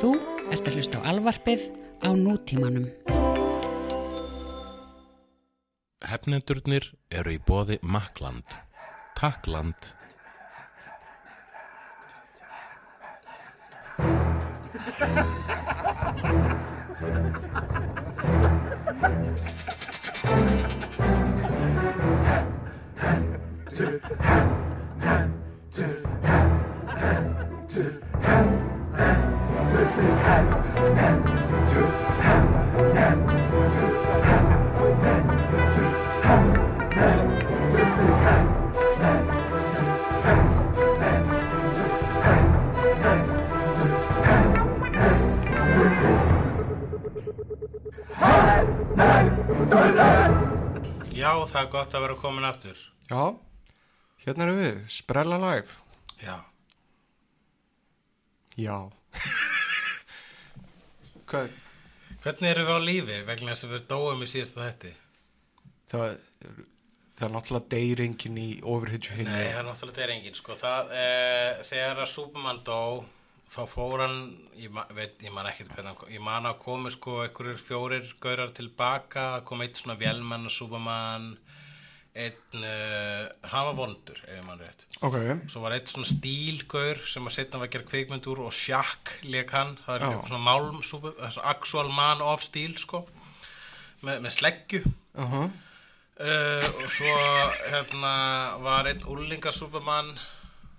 Þú ert að hlusta á alvarpið á nútímanum. Hefnendurnir eru í bóði Makland. Takkland. Er gott að vera komin aftur. Já, hérna erum við, Sprella Live. Já. Já. Hvað, Hvernig eru við á lífi vegna þess að við dóum í síðasta þætti? það, það er náttúrulega deyringin í ofurhyggju hinni. Nei, það er náttúrulega engin, sko. Það, e, þegar að Superman dó, þá fór hann, ég ma- veit, ég man kom- ég man að komi sko einhverjir fjórir gaurar tilbaka, kom eitt svona vélmann að Superman, einn, uh, hann var vondur, ef ég man rétt. Ok, Svo var eitt svona stílgaur sem að setna var að gera kvikmynd úr og Shaq leik hann, það er eitthvað svona málm, super, þessi actual man of stíl, sko, með, með sleggju. uh -huh. Uh, og svo hérna var einn úlingar Superman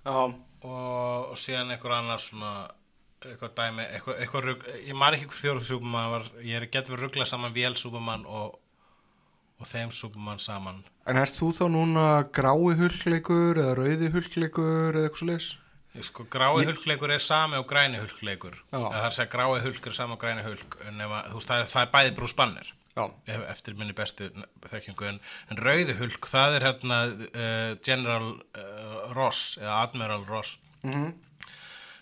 já, og, og síðan einhver annar svona eitthvað dæmi, eitthvað, eitthvað rugg, ég man ekki hver fjóru Superman var, ég er getur við ruggla saman vél Superman og, og þeim Superman saman. En ert þú þá núna grái hulkleikur eða rauði hulkleikur eða eitthvað svo leis? Ég sko, grái hulkleikur er sami og græni hulkleikur. Það er að grái hulk er sami og græni hulk en nema, þú veist, það er, það er bæði Já, ef- eftir minni bestu þekkingu. En, en rauði hulk, það er hérna uh, General uh, Ross eða Admiral Ross mhm,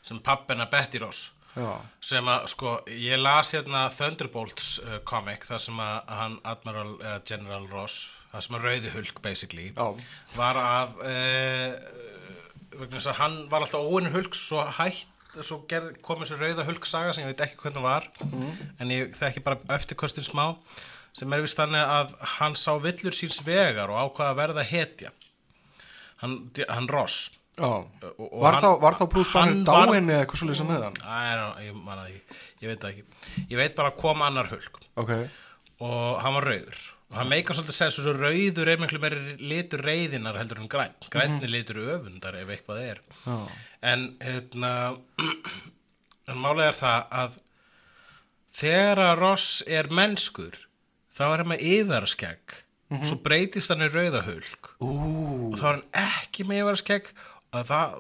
sem pappina Betty Ross já, sem að sko, ég las hérna Thunderbolts uh, comic þar sem að hann Admiral uh, General Ross það sem að rauði hulk basically já, var að uh, hann var alltaf óinu hulk svo hætt svo kom þessi rauða hulk saga sem ég veit ekki hvernig var en ég þekki bara eftirkostin smá sem er vist þannig að hann sá villur síns vegar og ákvaða að verða hetja. Hann, hann Ross. Og, og Var, hann- þá, var þá Bruce Banner hann var- dáin eða eitthvað svo leis með hann? Æ, ég, ég veit ekki. Ég veit bara að kom annar hulk. Ok, og hann var rauður. Og hann meikar svolítið að segja svo rauður er miklu meiri litur reyðinar heldur en græn grænni litur öfundar ef eitthvað er. Já, en hérna en málega er það að þegar að Ross er mennskur þá er hann með yfirskegg svo breytist hann í rauðahulk ú, og þá er hann ekki með yfirskegg og það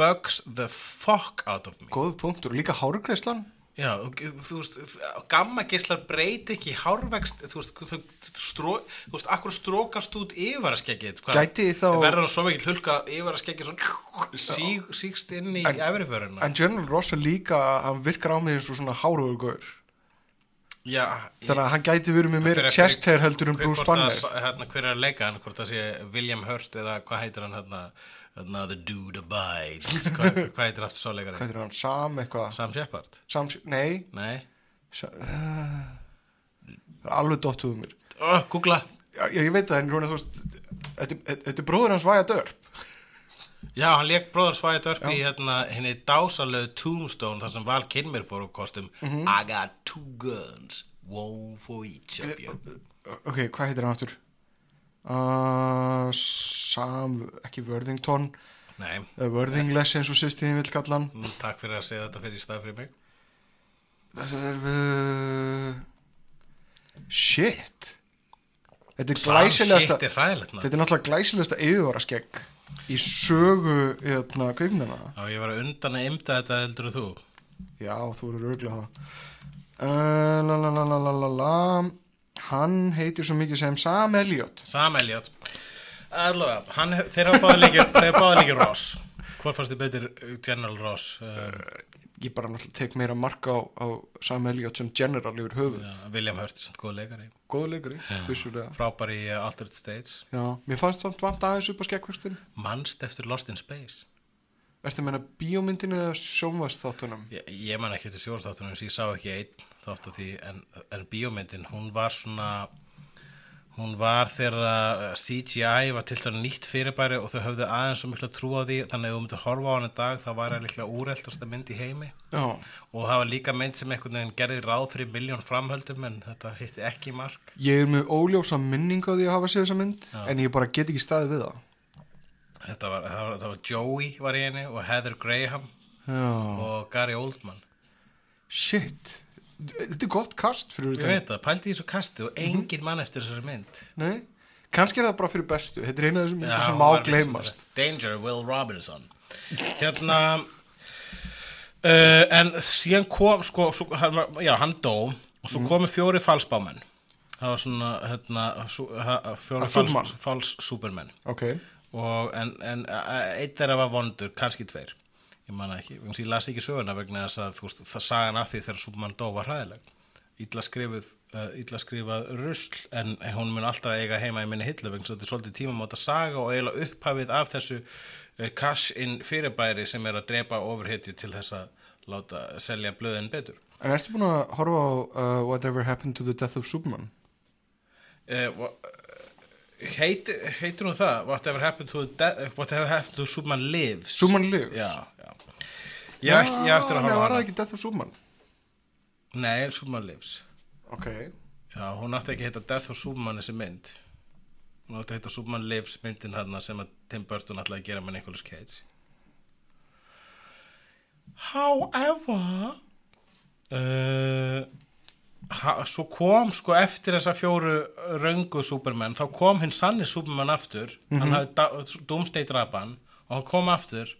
bugs the fuck out of me. Góð punktur, líka hárgreislan? Já, þú veist, gamma geislar breyti ekki hárvegst, þú veist, þú, stró, þú veist, akkur strókast út þá- verður hann svo mikið hulka yfiraskeggið svona síg, sígst inn í efriföruna. En General Ross er líka, hann virkar á mig eins og svona hárugur Já, Þannig að hann gæti verið með Það eftir chest hair heldur hver- Bruce að- Banner. Hérna, hver er að leika hann, hvort það sé William Hurt eða hvað heitir hann hérna, hérna The Dude Abides, hvað, hvað heitir aftur svo leikari? Hvað er hann, Sam eitthvað Sam Shepard? Sam, Nei, Nei? Sa, uh, alveg dottuð mér Oh, Googla. Já, ég, veit það, en svona þú veist Þetta er- bróður hans Vaja Dörp Já, hann leik bróðar svæði dörp í hérna, henni dásalegu Tombstone þar sem Val Kilmer fór úr kostum Mhm. I got two guns, one for each of you Ok, hvað heitir hann aftur? Uh, Sam, ekki Worthington. Nei, eða Worthingless eins og sýstíðin vill kalla hann. Mm, takk fyrir að segja þetta fyrir í stað fyrir mig. Þetta er uh, Shit. Þetta er glæsilegasta er Þetta er náttúrulega glæsilegasta yfirvaraskegg í sögu hérna, kveikmyndana Já, ég var að undan að ymda þetta heldur þú. Já, þú eru örglega það. Uh, la, la, la, la, la, la, la. Hann heitir svo mikið sem Sam Elliot Sam Elliot Allavega, hann, þeir hafa hafa báða líkir Ross. Hvor fannst þið betur uh, General Ross um, Ég bara náttúrulega tek meira marka á, á Sam Elliot sem general yfir höfuð. Já, William Hurt, góð leikari. Góð leikari, vissulega. Frábær í uh, Altered States. Já, mér fannst það vant aðeins upp á skekkvöxtin Manst eftir Lost in Space. Ertu að menna bíómyndinu eða sjónvastáttunum? Ég, ég man ekki eftir sjónstáttunum sem ég sá ekki einn þátt af því en, en bíómyndin hún var svona hún var þegar CGI var til dæmis nýtt fyrirbæri og þau höfðu aðeins svo mikla trú á því þannig að þú myndir horfa á hann í dag þá var það líklega úreldasta mynd í heimi. Já, og það var líka mynd sem einhvern veginn gerði ráð fyrir miljón framhöldum en þetta hitti ekki mark. Ég er með óljósa minning á því að hafa séð þessa mynd Já. en ég bara get ekki staðið við það. Þetta var, það var, það var Joey var í henni og Heather Graham Já, og Gary Oldman. Shit Þetta er gott kast fyrir ég veit það, pældi í þessu kasti og engin mann eftir þessari mynd. Nei, kannski er það bara fyrir bestu. Þetta er eina af þessum myndir sem má gleymast. Danger, Will Robinson. Hérna uh, En síðan kom sko, svo, hann, Já, hann dó Og Mhm. svo komu fjóri falsbámenn. Það var svona hérna, sú, ha, Fjóri Ah, Superman. fals, fals supermenn Ok, og, En, en uh, einn þeirra var vondur Kannski tveir Ég man það ekki, ég las ekki söguna vegna þess að þú veist, það sagan af því þegar Superman dó var hræðileg. Uh, illa skrifað rusl en hún mun alltaf eiga heima í minni hillu vegna þetta er svolítið tímamóta saga og eiginlega upphafið af þessu uh, cash-in fyrirbæri sem er að drepa ofurhetju til þess að láta selja blöðin betur. En ertu búin að horfa á uh, Whatever Happened to the Death of uh, heit, heitir hún það? Whatever happened to, whatever happened to Superman lives. Superman Lives? já, já ég eftir að Nei, horfa á var það hana. ekki Death of Superman? nei, Superman lives. Ok, Já, hún átti ekki að heita Death of Superman þessi mynd. Hún átti að heita Superman Lives myndin hann sem að Tim Burton ætlaði að gera með Nicolas Cage. However uh, ha, Svo kom sko eftir þessa fjóru röngu Superman þá kom hinn sanni Superman aftur. Hann hafði Doomsday drapan og hann kom aftur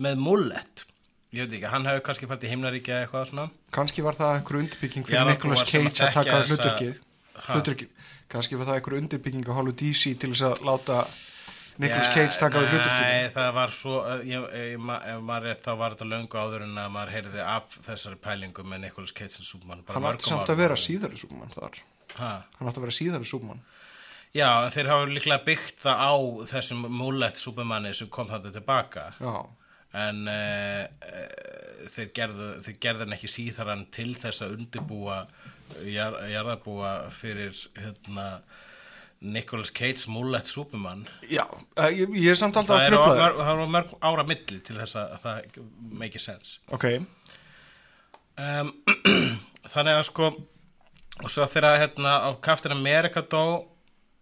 með mullet ég veit ekki, hann hefði kannski fælt í himnaríkja eða eitthvað svona. Kannski var það einhver undirbygging fyrir Nicolas að Cage að taka hluturkið kannski var það einhver undirbygging á hálfu DC til þess að láta Nicolas Já, Cage taka hluturkið Nei, það var svo, uh, ég, ég, ma- maður þá var þetta löngu áður en að maður heyrði af þessari pælingu með Nicolas Cage sem bara hann átti mörgum samt að vera síðari Superman þar. Ha? hann átti að vera síðari Superman. Já, þeir hafa líklega byggt það á þessum múlett Supermanni sem kom þetta tilbaka. Já, en uh, uh, þeir, gerðu, þeir gerðu hann ekki síðaran til þess að undirbúa jar, jarðabúa fyrir hérna Nicolas Cage múlett Superman. Já uh, ég, ég er samt alltaf það að tröfla mörg, það er mörg ára milli til þess að það make sense. Ok, um, þannig að sko og svo þegar hérna á Captain America dó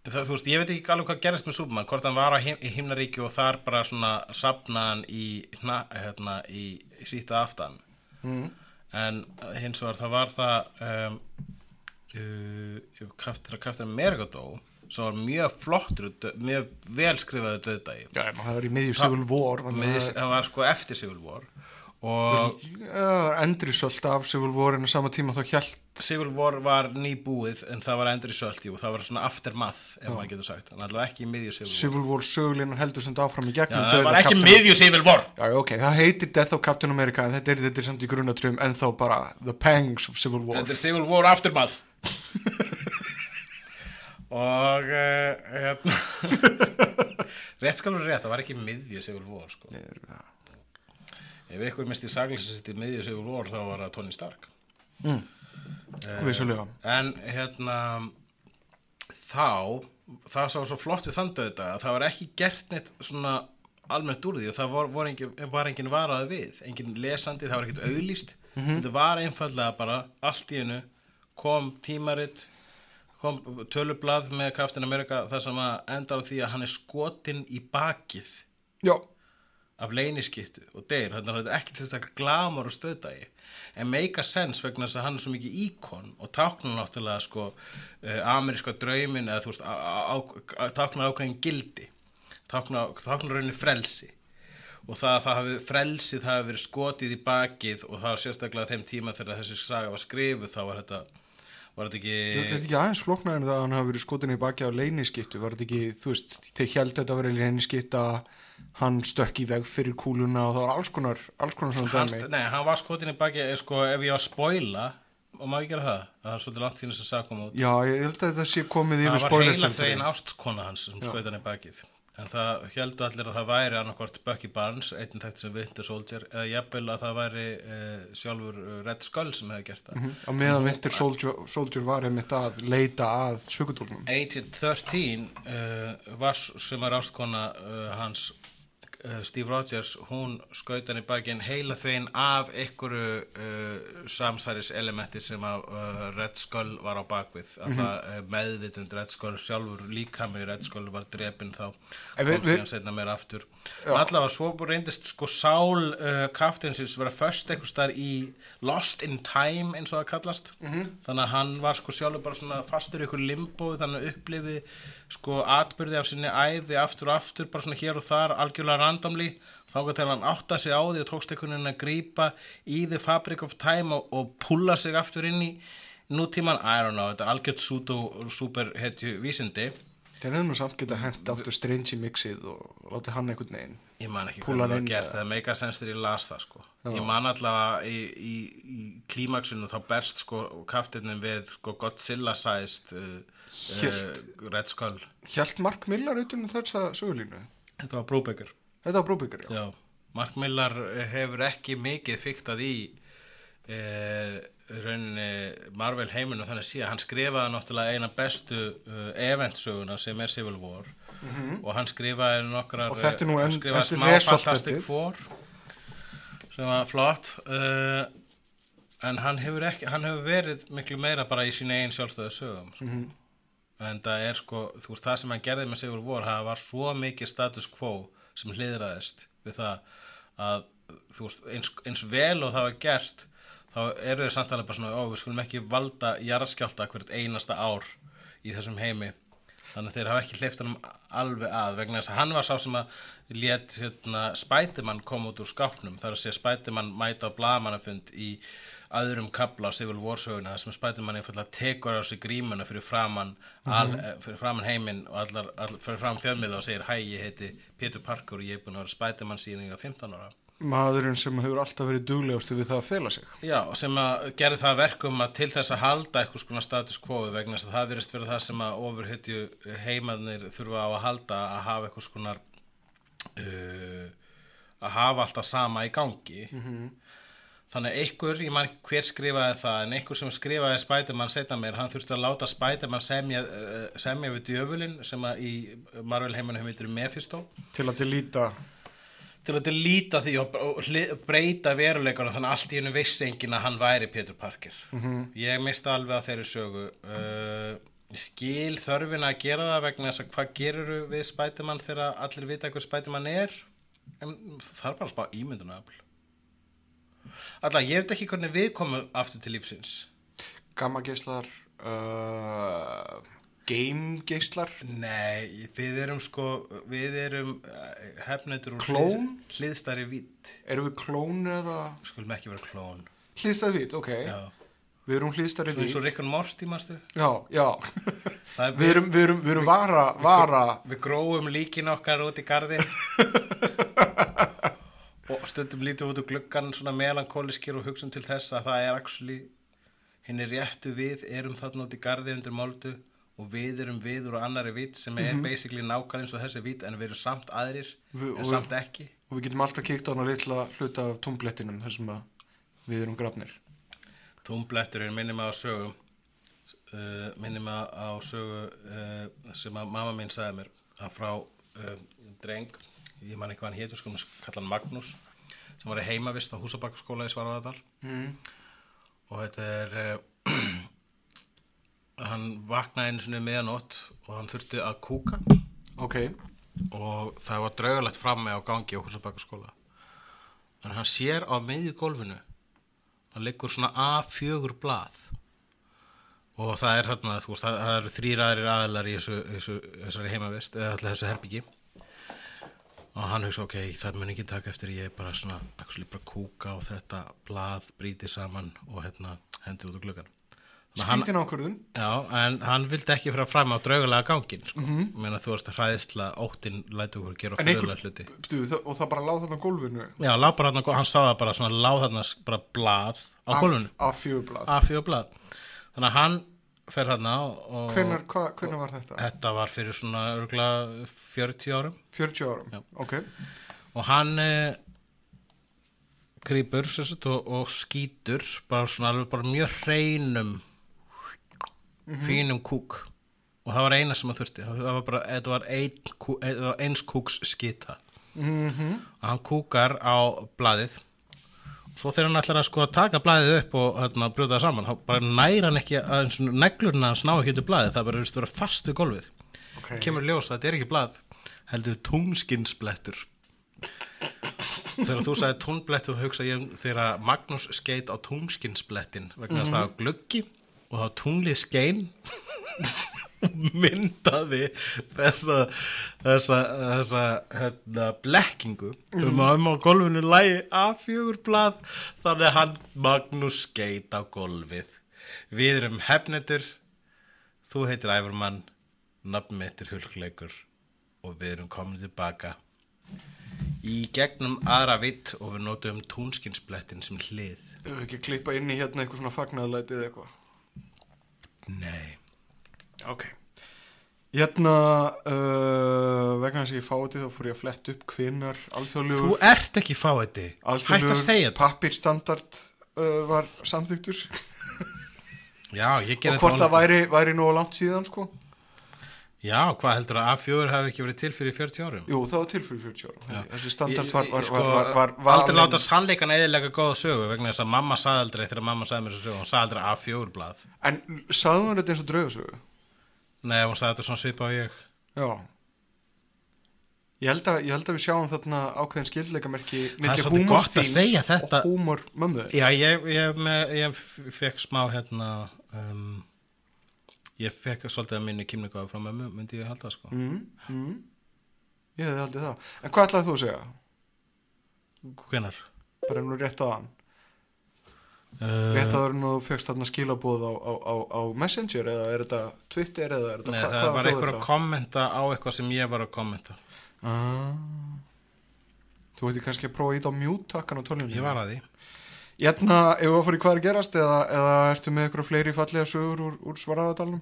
það, þú veist, ég veit ekki alveg hvað gerist með Superman hvort hann var á him, í himnaríki og þar bara svona sapnaðan í, hérna, í, í síta aftan. Mm. en hins vegar það var það um, uh, Captain, Captain America dó sem var mjög flottur mjög velskrifaðu döðdagi já, það var í miðju Civil War þannig Með, að það var sko eftir Civil War og endrisöld af Civil War en á sama tíma þá hjælt Civil War var nýbúið en það var sölt jú, það var svona aftermath ef maður getur sagt, en allavega ekki miðju Civil War. Civil War sögulinnar heldur sem áfram í Já, gegnum það dauða var ekki miðju Civil War. Já, já, ok, það heitir Death of Captain America en þetta er, þetta er samt í grunnatröfum en þá bara The Pangs of Civil War. Þetta er Civil War aftermath. Og uh, rétt skal vera rétt, það var ekki miðju Civil War sko. Ef ykkur misti saglisist í miðju Civil War þá var það Tony Stark. Vissulega. en hérna þá það var svo flott við þann döða að það var ekki gert neitt svona almennt úr því og það var, engin, var engin varaði við engin lesandi, það var ekkert auðlýst þetta var einfallega bara allt í hennu kom tímaritt kom tölublað með Captain America þar sem að endar á því að hann er skotin í bakið. Já, af leyniskittu og deyr. Þannig að þetta er ekki þess að glamur og stöðdagi. En make a sense vegna þess að hann er svo mikið íkon og táknar náttúrulega sko uh, ameríska draumin eða þú veist táknar ákveðin gildi. Táknar, táknar rauninni frelsi. Og það að það hafi frelsið hafi verið skotið í bakið og það var sérstaklega þeim tíma þegar þessi saga var skrifuð þá var þetta var þetta þetta er ekki ekki aðeins flóknar en það að hann hafi verið skotin í baki á leyniskittu var þetta ekki, þú veist, þeir held þetta að vera leyniskitta hann stökk í veg fyrir kúluna og það var alls konar alls konar svona Hans, dæmi. nei, hann var skotin í baki sko, ef ég var að spoila og maður ekki gera það? Það er svolítið langt síðan þess að sagða koma út. Já, ég held að þetta sé komið það yfir var spoiler heila territory. þvegin ástkona hans sem skoði hann í bakið. En það heldur allir að það væri annarkvort Bucky Barnes, einn þekkt sem Winter Soldier eða jafnvel að það væri uh, sjálfur uh, Red Skull sem hefði gert það. Á meðan Winter Soldier, Soldier var einmitt að leita að sökutólnum Agent 13 uh, var sem er ástkona uh, hans Steve Rogers, hún skaut hann í bakinn heila þvegin af einhverju uh, samsæris elementi sem að uh, Red Skull var á bakvið alltaf uh, meðvitund Red Skull sjálfur líkami Red Skull var drepinn þá. Kom síðan setna meira aftur allavega svo reyndist sko sál uh, kaftinsins vera först einhver staðar í Lost in Time eins og það kallast. -hmm. þannig að hann var sko sjálfur bara svona fastur í ykkur limbo þannig að upplifi sko atbyrði af sinni æfi aftur og aftur bara svona hér og þar algjörlega randomly. Þá gæti hann átta sig á því og tókst einhvern veginn að grípa í the fabric of time og, og pulla sig aftur inn í nútíman, I don't know, þetta er algjört sútu super hetju vísindi þeir hefðu nú samt geta hent aftur Strange mixið og látið hann einhvern veginn Ég man ekki hvernig það var gert, eða? það meika sens þegar ég las það sko. Ég man allavega í, í, í klímaksinu þá berst sko kaftinnin við sko Godzilla-sized uh, Hélt. uh, Red Skull. Hjælt Mark Millar utan um þessa sögulínu Þetta var Brubaker. þetta var Brúbyggur, já Já. Mark Millar hefur ekki mikið fiktað í uh, rauninni Marvel heiminu þannig síðan. Hann skrifaði náttúrulega eina bestu uh, eventsöguna sem er Civil War og hann skrifaði nokkrar. Og þetta er nú hann enn- skrifaði þetta er Four sem var flott uh, en hann hefur, ekki, hann hefur verið miklu meira bara í sínu eigin sjálfstöðu sögum sko. en það er sko þú veist það sem hann gerði með Sigur Vor það var svo mikið status quo sem hliðraðist við það að þú veist eins, eins vel og það var gert þá eru þau samt alveg bara svona ó við skulum ekki valda jarðskjálta hvert einasta ár í þessum heimi. Þannig að þeir hafa ekki hleyft honum alveg að vegna þess að hann var sá sem að lét hérna, Spiderman koma út úr skápnum. Þar að segja Spiderman mæta á blaðmannafund í öðrum kabla á Civil War söguna þar sem Spiderman einfallega tekur á sig grímuna fyrir framann, al, eh, fyrir framann heiminn og allar, allar, fyrir framann fjölmiðla og segir hæ ég heiti Peter Parker og ég er búin að vera Spiderman síðan ég var 15 ára maðurinn sem hefur alltaf verið duglegustu við það að fela sig. Já, sem að gerði það að verkum að til þess að halda eitthvað skona status quo vegna þess að það virðist vera það sem að ofurhytju heimarnir þurfa á að halda að hafa eitthvað skona uh, að hafa alltaf sama í gangi. Þannig að einhver, ég ekki hver skrifaði það en einhver sem skrifaði Spiderman setna meir, hann þurfti að láta Spiderman semja, uh, semja við djöfulinn sem að í Marvel heimanum heitir Mephisto. Til að til líta til að líta því og, og breyta veruleikana þannig að allt í hennu vissi enginn að hann væri Peter Parker. Ég mista alveg á þeirri sögu. Uh, skil þörfina að gera það vegna þess að hvað gerur við Spiderman þegar allir vita hver Spiderman er? En það er bara að spá ímyndunafl Alla, ég veit ekki hvernig við komum aftur til lífsins. Gamma geislar uh, game geislar Nei, við erum sko við erum uh, hefnendur úr Klón? hliðstæri vitt erum við klón eða? Skulum ekki vera klón. Hlýstað vít, ok. Já. við erum Svo eins vít og Rick and Morty, mástu? já, já. Er við erum, við erum, við erum vara, vara. Við gróum líkin okkar út í garðin og stundum lítum út úr gluggan svona melankóliskir og hugsun til þess að það er actually hinn er réttu við erum þarna út í garði undir moldu og við erum við úr annari vít sem er basically nákvæmlega eins og þessi vít en við erum samt aðrir Við- en samt ekki. og við getum alltaf kíkt á hana litla hluta af tumblettinum þar sem að við erum grafnir. Túmbletturinn minnir mig á sögu uh, minnir mig á sögu uh, sem að mamma mín sagði mér að frá uh, dreng ég man ekki hvað hann hétur sko, hann Magnús sem var í heimavist á húsabakkaskóla í Svarvaðardal mm. og þetta er uh, hann vaknaði einu sinni meðanótt og hann þurfti að kúka. Ok, og það var draugalegt frammi á gangi á húsabakkaskóla en hann sér á miðju gólfinu það liggur svona A4 blað. Og það er hérna, það, það eru þrýr aðrir aðilar í þessu, þessu, þessari heimavist eða allir þessu herbyggi og hann hugsa, ok, það mun ekki taka eftir ég bara svona, actually bara kúka og þetta blað brýti saman og hérna hendur út á hann- skrítin ákvörðun Já, en hann vildi ekki fyrir fram á draugulega gangin sko. mm -hmm. þú veist að hræðisla óttin lætu okkur gera fyrðulega hluti það, og það bara láð þarna gólfinu Já, lá bara hann, hann sá það bara svona láð þarna bara blað á gólfinu, af fjögublað A4 blað þannig að hann fer hva, hvenær var þetta? þetta var fyrir svona örgulega 40 árum 40 árum, Já. ok og hann eh, krýpur og, og skýtur bara svona alveg bara mjög hreinum fínum kúk. Og það var eina sem að þurfti. Það var bara, þetta var, ein, kú, þetta var eins kúks skýta mm og hann kúkar á blaðið. Svo þegar hann ætlar að sko að taka blaðið upp og hérna, brjóta það saman, þá bara næra hann ekki að eins og neglurinn hans ná ekki út í blaðið. Það bara verið fast við gólfið. Okay. kemur ljós að þetta er ekki blað heldur tungskinsblettur þegar þú sagði túnblettur þá hugsa ég um þegar Magnús skeit á tungskinsblettin vegna þess að það var gluggi og þá tunglið skein myndaði þessa þessa, þessa hérna, blekkingu. Um að um á gólfinu lægi A4 blað þannig að hann Magnús skeit á gólfið. Við erum hefnetur þú heitir Æfurmann nafn mitt er hulkleikur og við erum komin tilbaka. Í gegnum aðra vitt og við notum túnskinsblettin sem hlið. Ef við ekki klippa inn í hérna eitthvað svona fagnaðlæti eða eitthvað Nei. Ok. Hérna, uh, vegna þess að ég fáið þá fór ég að fletta upp hvinnar Þú alþjóðlegur ert ekki fáiði Hætt að segja þetta. pappirstandard uh, var samþyktur Já, ég gerði og hvort það væri, væri nú á langt síðan sko Já, hvað heldur að A4 hafi ekki verið til fyrir 40 árum? Jú, það var til fyrir 40 ára Já. Þessi standard var, var, sko, var, var, Aldrei láta sannleikan eðilega góða sögu vegna þess að mamma sagði aldrei þegar mamma sagði mér þessu sögu. Hún sagði aldrei A4 blað. En sagði hann þetta eins og draugasögu? Nei, hún sagði þetta svona svipa á ég. Já. Ég held, að, ég held að við sjáum þarna ákveðin skildleikamerki milli svolítið húmors gott að segja þetta. og húmor mömmu Já, ég, ég, ég fekk smá hérna um, ég fekk svolítið að minni kýmningu frá mömmu, myndi ég halda sko mm, mm. Ég hefði haldið það En hvað ætlaði þú að segja? Hvenar? Bara nú rétt aðan Uh, Rétt aður nú fegst þarna skilabóð á, á, á, á Messenger eða er þetta Twitter eða er þetta Nei, hva- það var er að kommenta á eitthvað sem ég var að kommenta ah. Þú veitir kannski að prófa að íta á mute takkan á tölunni Ég var að því Hérna, ef við að fara í hvað er gerast eða, eða ertu með eitthvað fleiri fallega sögur úr, úr svaraðardalunum?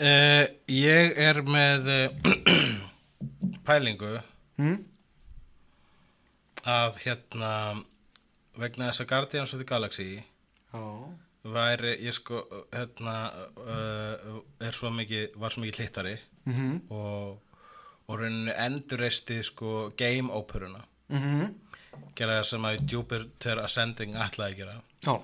uh, Ég er með uh, pælingu Mm? að hérna vegna þess að Guardians of the Galaxy Já væri, ég sko hérna uh, er svo mikið, var svo mikið hlittari mm og, og rauninni endurreisti sko game óperuna -hmm. Gera það sem að Jupiter Ascending ætlaði að gera. Já,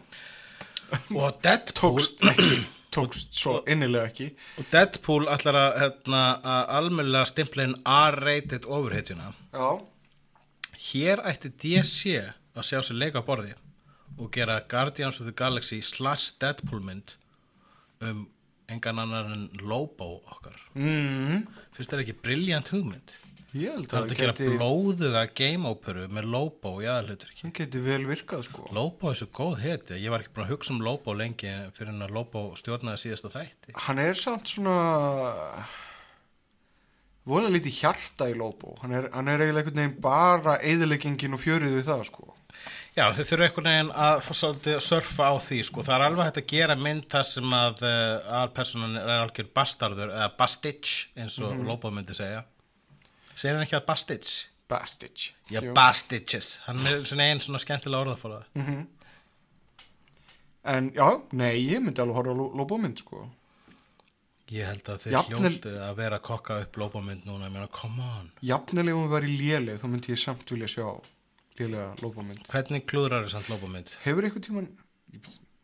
og Deadpool tókst ekki. Tókst svo innilega ekki. Og Deadpool ætlar að, hérna, að inn R-rated ofurhetjuna. Já. Hér ætti DC að sjá sér leika á borði og gera Guardians of the Galaxy slash Deadpool mynd um engan annar en Lobo okkar. Mm. finnst þetta ekki briljant hugmynd Ég held að að það gera geti, blóðuga game óperu með Lobo í aðalhuturki það geti vel virkað sko. Lobo er svo góð heti. Ég var ekki búin að hugsa um Lobo lengi fyrir en að Lobo stjórnaði síðasta þætti. Hann er samt svona vola lítið hjarta í Lobo. Hann er, hann er eiginlega einhvern veginn bara eðileggingin og fjörið við það sko. Já, þau þurfa einhvern veginn að surfa á því, sko. Það er alveg hægt að gera mynd þar sem að uh, aðalpersonan er algjör bastardur, eða bastitch, eins og mm Lobo myndi segja. Segir hann ekki að bastitch? Bastich Já, Jú. bastitches. Hann er svona einn svona skemmtilega orðafólaða. Mhm. En já, nei, ég myndi alveg horfa á Lo- Lobo mynd sko Ég held að þau Jafnvel- hljóttu að vera að kokka upp Lobo mynd núna, ég meina, come on. Jafnilega um að vera í léleg þá myndi ég samt vilja sjá lélega Lobo mynd Hvernig klúðrar er samt Lobo mynd? Hefur einhvern tíman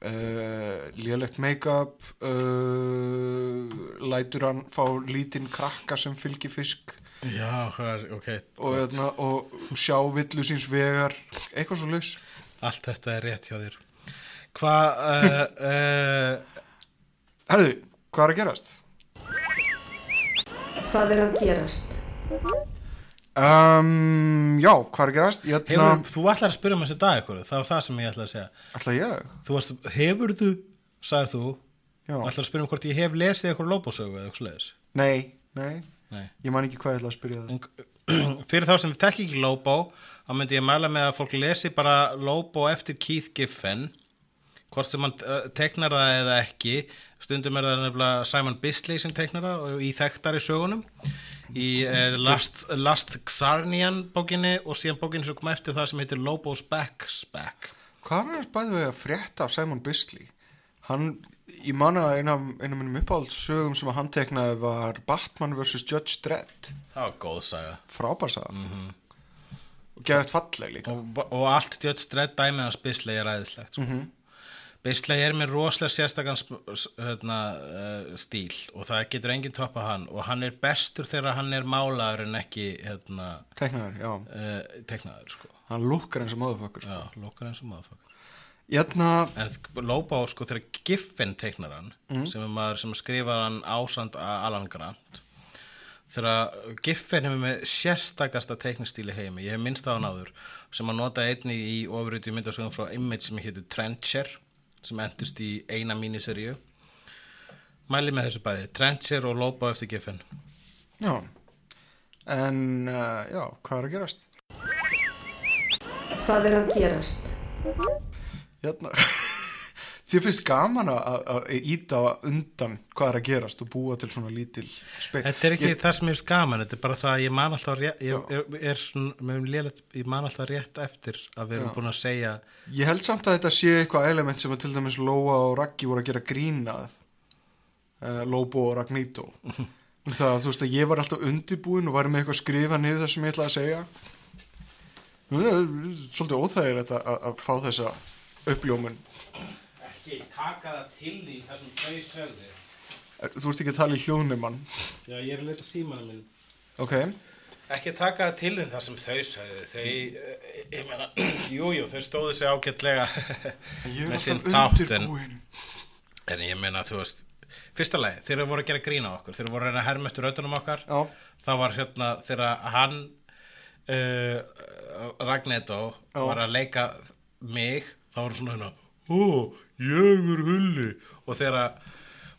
uh, lélegt make-up uh, lætur hann fá lítinn krakka sem fylgir fisk Já, hvað er, ok. og, gott. öðna, og sjá villu síns vegar eitthvað svo laus Allt þetta er rétt hjá þér. Hvað, uh, uh, Herðu, hvað er að gerast? Hvað er að gerast? Um, já, hvað er að gerast? Ég hefur, þú ætlar að spyrja um þessi dag ykkur, það var það sem ég ætla að segja. ætla ég? Þú varst, hefur þú, sagðir þú, Já. ætlar að spyrja um hvort ég hef lesið eitthvað lóbósögu eða eitthvað slegis. Nei, nei, Nei. ég man ekki hvað ég ætla að spyrja það fyrir þá sem við tekki ekki lóbó, þá myndi ég mæla með að fólk lesi bara lóbó eftir Keith Giffen, hvort sem hann uh, teknar það eða ekki stundum er það nefnilega Simon Bisley sem teknar það í þekktari sögunum í uh, Last, Last Xarnian bókinni og síðan bókinni sem kom eftir það sem heitir Lobo's Back Hvað er bæðið við að frétta af Simon Bisley? Hann, ég manna eina af minnum uppáhaldssögum sem að hann teknaði var Batman vs. Judge Dredd það var góð saga frábærsaða mm og geðið falleg líka og, og allt Judge Dredd dæmið hans Bisley er æðislegt sko. Bisley er með rosalega sérstakann sp- s- hérna, uh, stíl og það getur enginn toppa hann og hann er bestur þegar hann er málaður en ekki hérna, teknaður, já, uh, teknaður sko. hann lukkar eins og móðufakkur sko. Já, lókar eins og maður Jæna, En Lobo, sko, þegar Giffen teiknar hann, sem er maður sem skrifar hann ásand Alan Grant, þegar Giffen hefur með sérstakasta teiknistíli heimi, ég hef minnst á hann áður, sem hann notaði einnig í ofurötu myndasögum frá Image sem heitir Trencher, sem endust í eina míniseríu. Mæli með þessu bæði, Trencher og Lobo eftir Giffen. já en, uh, já, hvað er að gerast? Hvað er að gerast? Jæna, þér finnst gaman að- íta undan hvað er að gerast og búa til svona lítil speil Þetta er ekki ég, það sem er skaman, þetta er bara það að ég man alltaf rétt, ég, ég, er svona, lélegt, ég man alltaf rétt eftir að við erum Já. búin að segja ég held samt að þetta sé eitthvað element sem að til dæmis Lóa og Raggi voru að gera grínað uh, Lóbo og Ragnító það að þú veist að ég var alltaf undirbúin og var með eitthvað að skrifa niður það sem ég ætlaði að segja. Er svolítið óþægilegt að, að, að fá þessa uppljómun ekki taka það til því það sem þau sögðu. Þú ert ekki að tala í hljóðnumann Já, ég er að leita símanum minn ok, Ekki taka það til því það sem þau sögðu. Þau, eh, ég meina jú, jú, þau stóðu sig ágætlega ég er alltaf þátt, en- undirbúin en ég meina, þú veist fyrsta lagi, þegar þau voru að gera grína á okkur. Þegar þau voru að reyna að herma eftir röddunum okkar. Já, það var hérna þegar hann uh, Ragnetto Já. var að leika mig, þá var hann svona hérna ó, ég er hulli. Og þegar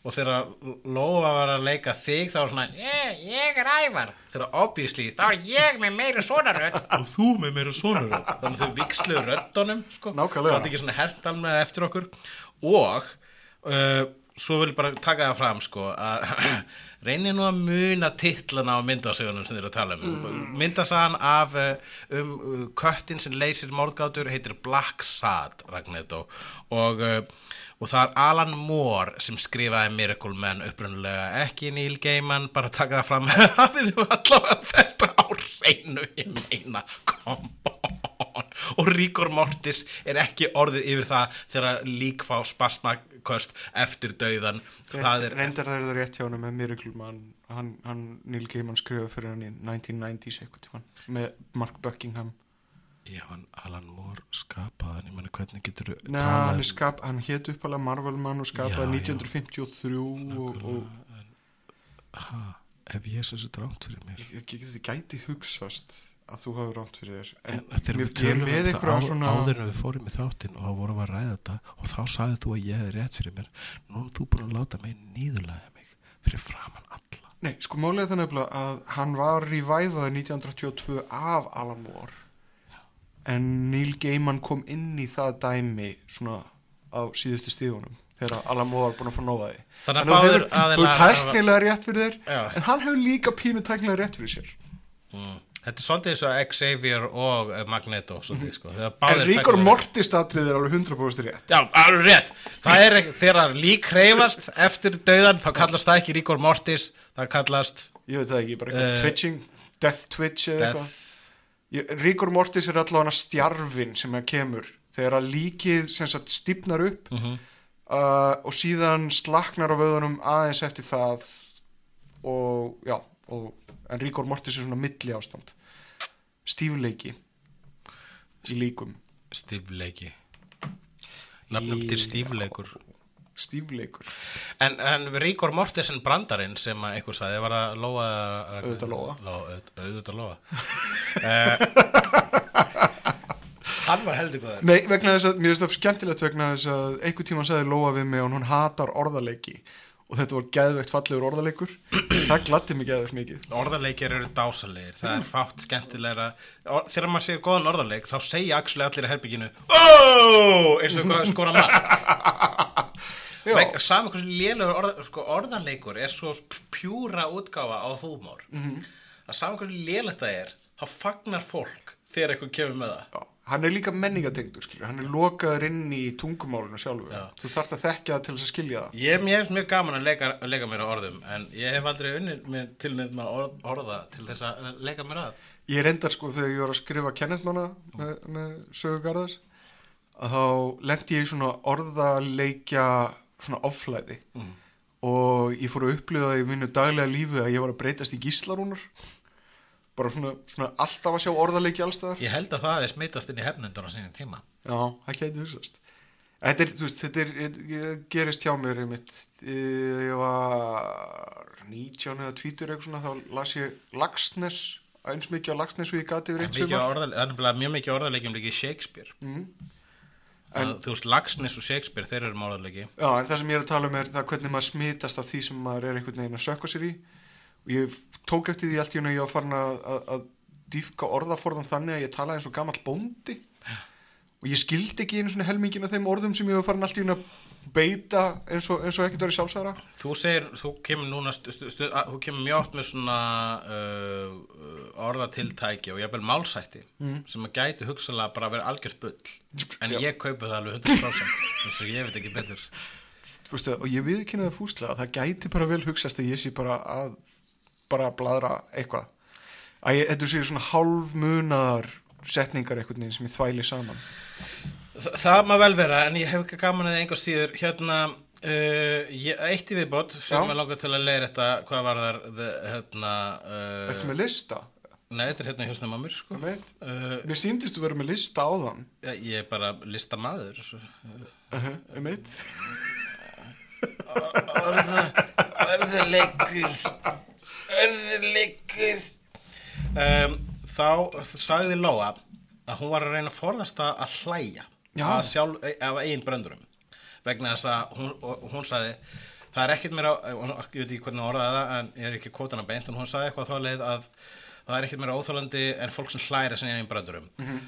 og þegar Lóa var að leika þig þá var svona ég, ég er ævar. Þegar obviously þá er ég með meira svona rödd og þú með meira svona rödd þannig að þau viksluðu röddunum sko. Nákvæmlega. það er ekki svona hert alveg eftir okkur. Og uh, svo vil ég bara taka það fram sko að reynir nú að muna titlana á myndasögunum sem eru að tala um. Mm. myndasagan af uh, um uh, köttin sem leysir mórgátur heitir Black Sad Ragnetto og, uh, og það er Alan Moore sem skrifaði Miracle Man upprunnulega ekki Neil Gaiman bara taka það fram. Hafið þið allavega þetta á reynu ég meina come on. Og Ríkor Mortis er ekki orðið yfir það þegar lík fá spasmaköst eftir dauðan reyndar það er það rétt hjá hann með Miracle Man. Hann, hann Neil Gaiman skrifaði fyrir hann í 1990s eitthvað með Mark Buckingham. Já, hann Alan Moore skapaði hann, hvernig getur þú hann, er skap, hann hétt uppalega Marvel Man og skapaði Já, já. 1953 og, og ha, ef ég svo svo drátt fyrir mér. Ég, ég, ég gæti hugsast að þú hafi rátt fyrir þér. En þegar mér- við tölum um þetta á, svona- áður en við fórum í þáttinn og þá vorum við að ræða þetta og þá sagði þú að ég hefði rétt fyrir mér. Nú er þú búin að láta mig nýðurlega mig fyrir framann alla. Nei, sko málið er það nefnilega að hann var revivaði 1982 af Alan Moore. En Neil Gaiman kom inn í það dæmi svona á síðustu stíðunum þegar Alan Moore var búin að fá nóða því. Þannig að báðir hefur- þú er tæknilega rétt fyrir þér Já. en hann hefur líka pínu tæknilega rétt fyrir sér. Mm. Þetta er svolítið eins og Xavier og eh, Magneto svolítið, sko. En Ríkor Mortis atrið er alveg 100% rétt. Já, alveg rétt. Það er þegar lík hreyfast eftir dauðan, þá kallast það ekki Ríkor Mortis, það kallast ég veit það ekki, bara eitthvað Eh, twitching death twitch eða eitthvað. Ríkor Mortis er allavega stjarfin sem að kemur. Þegar að líkið sagt stífnar upp mm uh, og síðan slaknar á vöðunum aðeins eftir það og já og, en Ríkor Mortis er svona milli ástand stífleiki í líkum stífleiki. Nafnum til stífleikur. stífleikur En, en Ríkor Mortensen brandarinn sem að einhver sagði var að lóa Auðvitað. Lóa, auðvitað lóa uh, Hann var heldur góður Nei, vegna þess að mér finnst það skemmtilegt vegna þess að einhver tíma sagði Lóa við mig og hún hatar orðaleiki og þetta var geðveikt fallegur orðaleikur. Það gladdi mig geðveikt mikið. Orðarleikir eru dásalegir, það er fátt skemmtilegra. Or, Þegar maður segir góðan orðarleik þá segja allir í herbygginu Ó, eins og skora Já. Saman hversu lélegur orða, sko, orðarleikur er svo pjúra útgáfa á þúmór mm. -hmm. að saman hversu lélegt það er þá fagnar fólk þegar eitthvað kemur með það. Já, hann er líka menningatengdur skilur. hann er lokaður inn í tungumálinu sjálfu Já. þú þarft að þekkja það til þess að skilja það Ég er mjög gaman að leika, að leika mér á orðum en ég hef aldrei unnið mér til nefn orð, orða til þess að leika mér að ég reyndar sko þegar ég var að skrifa kennetmanna með, með sögugarðars að þá lendi ég í svona orðaleikja svona offlæði Mm. og ég fór að upplifa það í mínu daglega lífi að ég var að breytast í gíslarúnar bara svona, svona alltaf að sjá orðaleiki allstaðar Ég held að það er smitast inn í hefnendur á sínum tíma. Já, það gæti þessast Þetta er, þú veist, þetta er, ég, gerist hjá mér einmitt, ég var 19 eða 20 eitthvað svona, þá las ég Lagsnes, eins mikið á Lagsnes og ég gati yfir eitt orðale- það er mjög mikið orðarleikjum líka í Shakespeare. Mm. en, Þú veist, Lagsnes og Shakespeare, þeir eru með orðarleiki Já, en það sem ég er að tala um er það hvernig maður smitast af því sem maður er einhvern veginn að sökka sér í og ég tók eftir því allt í hún að ég var farin að, að, að dýfka orðaforðan þannig að ég talaði eins og gamall bóndi. Og ég skildi ekki einu svona helmingin af þeim orðum sem ég var farin allt í hún að beita eins og, eins og ekkert verið sjálfsæra Þú segir, þú kemur núna stu, stu, stu, að, þú kemur mjög oft með svona uh, orðatiltæki og jafnvel málsætti sem að gæti hugsalega bara að vera algjört bull. En Já. ég kaupi það alveg 100% þess að ég veit ekki betur. Veist, og ég viðkynna það fúslega að það gæti bara vel hugsast að ég sé bara að bara bladra eitthvað að ég, þetta sé svona hálfmunaðar setningar veginn sem ég þvæli saman Þa, Það má vel vera en ég hef ekki gaman að einhver síður hérna uh, ég, eitt í viðbót sem Já. ég langar til að leira þetta hvað var þar hérna uh, Ertu með lista? Nei, þetta er hérna á mér sko. Uh, Mér síndist þú vera með lista á þann Ég er bara listamaður svo. uh -huh, um eitt Örðuleikur um, Þá sagði Lóa að hún var að reyna að forðast að að hlæja að sjálf, af eigin bröndurum vegna þess að hún, hún sagði það er ekkert mér á, hún- ég veit ekki hvernig hún orðaði það en ég er ekki kvotana beint en hún sagði eitthvað þá leið að það er ekkert mér óþólandi en fólk sem hlæra sinni eigin bröndurum. Mm -hmm.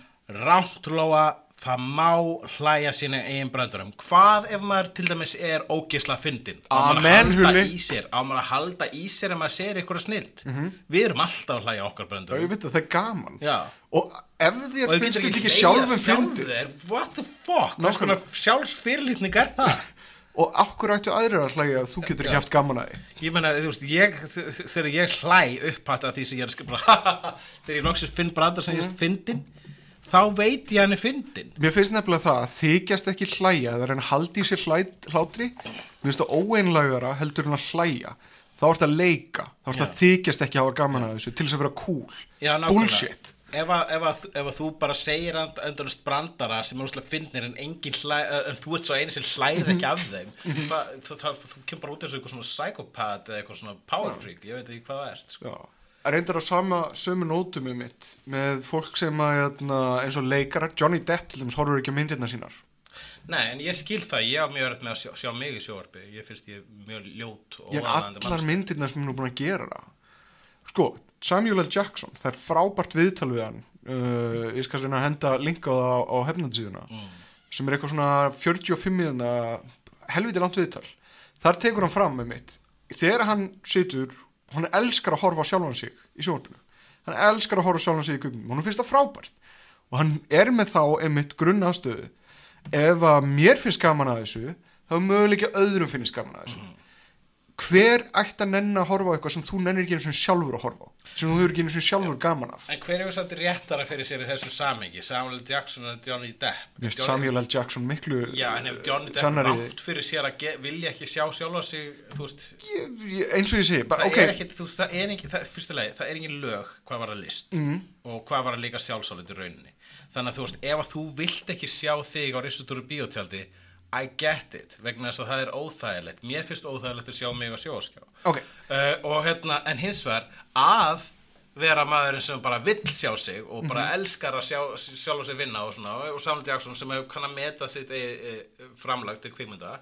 Rámt Lóa það má hlæja sína eigin bröndurum hvað ef maður til dæmis er ógisla fyndin á maður að halda í sér á maður að halda í sér ef maður segir eitthvað snilt? Við erum alltaf að hlæja okkar ég veit að það er gaman. Já. Og ef þér þú finnst þetta ekki sjálfum sjálfum fyndi þér. What the fuck, sjálfsfyrirlítning er það? Og akkur ættu aðrir að hlæja að þú getur ekki haft gaman að því? Ég meina, þú veist, ég, þegar ég hlæ upphatt að því sem ég er að skrifa þegar ég loksist finn brandar sem ég er fyndin þá veit ég hann er fyndin Mér finnst nefnilega það að þykjast ekki hlæja að halda í sér hlæ, hlátri. Mér finnst það óeinlægara heldur en að hlæja. Þá ertu að leika Þá ertu að þykjast ekki hafa gaman að þessu til þess að vera cool. Bullshit. Ef að, ef, að, ef að þú bara segir endurist brandara sem er úrslega fyndnir en hlæ, en þú ert svo eini sem hlæð ekki af þeim það, það, það, þú kemur bara út eins og eitthvað svona psychopath eða eitthvað svona power freak, ég veit ekki hvað það ert sko. Já. að reyndar á sama sömu nótum um mitt með fólk sem að jæna, eins og leikara, Johnny Depp til dæmis horfur ekki á myndirna sínar Nei, en ég skil það, ég á mjög öll með að sjá, sjá mig í sjóarpi ég finnst ég mjög ljót og ég er allar myndirna sem hún er búin að gera það sko, Samuel L. Jackson það er frábært viðtal við hann uh, ég skal að henda linka á það á, hefnandisíðuna Mm. sem er eitthvað svona 45 miðuna helviti langt viðtal þar tekur hann fram með mitt þegar hann situr, hann elskar að horfa á sjálfan sig í sjónvarpinu. Hann elskar að horfa á sjálfan sig í gugnum og hann finnst það frábært. Og hann er með þá einmitt grunn ástöðu ef að mér finnst gaman að þessu þá möguleika öðrum finnst gaman að þessu hver ætti að nenn að horfa á eitthvað sem þú nennir ekki einu sinni sjálfur að horfa á sem þú hefur ekki einu sinni sjálfur gaman af En hver hefur samt réttara fyrir sér í þessu samengi Samuel. Jackson og Johnny Depp Johnny- Samuel L. Jackson miklu Já, en ef Johnny Depp sannari- rátt fyrir sér að vilja ekki sjá sjálfa sig veist, ég, ég, eins og ég segi, það ok er ekki, þú veist, það er ekki, það, fyrstulega, það er engin lög hvað var að list mm. og hvað var að líka sjálfsálit í rauninni. Þannig að þú veist, ef að þú vilt ekki sjá þig á risutúru bíótjaldi, I get it, vegna þess að það er óþægilegt. Mér finnst óþægilegt að sjá mig á sjóaskjá. ok, Uh, og hérna, en hins vegar, að vera maðurinn sem bara vill sjá sig og bara elskar að sjá, sjálfa sig vinna og svona, og Samuel Jackson sem hefur kann að meta sitt e, e, framlag til kvikmynda,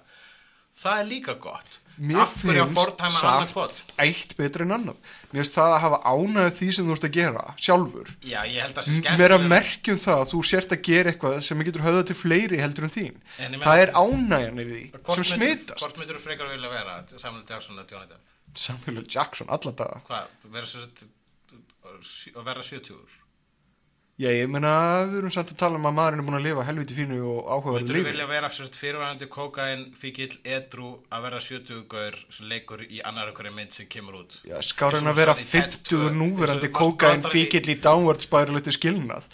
það er líka gott. Mér að finnst hvort eitt betra en annar Mér finnst það að hafa ánægð því sem þú ert að gera sjálfur. Já, að það Mér að merkjum það að þú sért að gera eitthvað sem getur höfða til fleiri heldur en þín. En Það er ánægjan yfir því sem myndir- smitast. hvort myndur þú frekar vilja vera Samuel Jackson og Johnny Depp? Samuel. Jackson vera svo að vera 70 Já, ég meina, við erum samt að tala um að maðurinn er búin að lifa helviti fínu og áhugaverðu myndur þú lífi. vilja vera fyrirvægandi kókain fíkil edru að vera 70 gaur sem leikur í annar okkur mynd sem kemur út? Já, skárin Eins og að vera Sonny Ted 50 tvö, núverandi kókain fíkill í downward spiral eftir skilnað.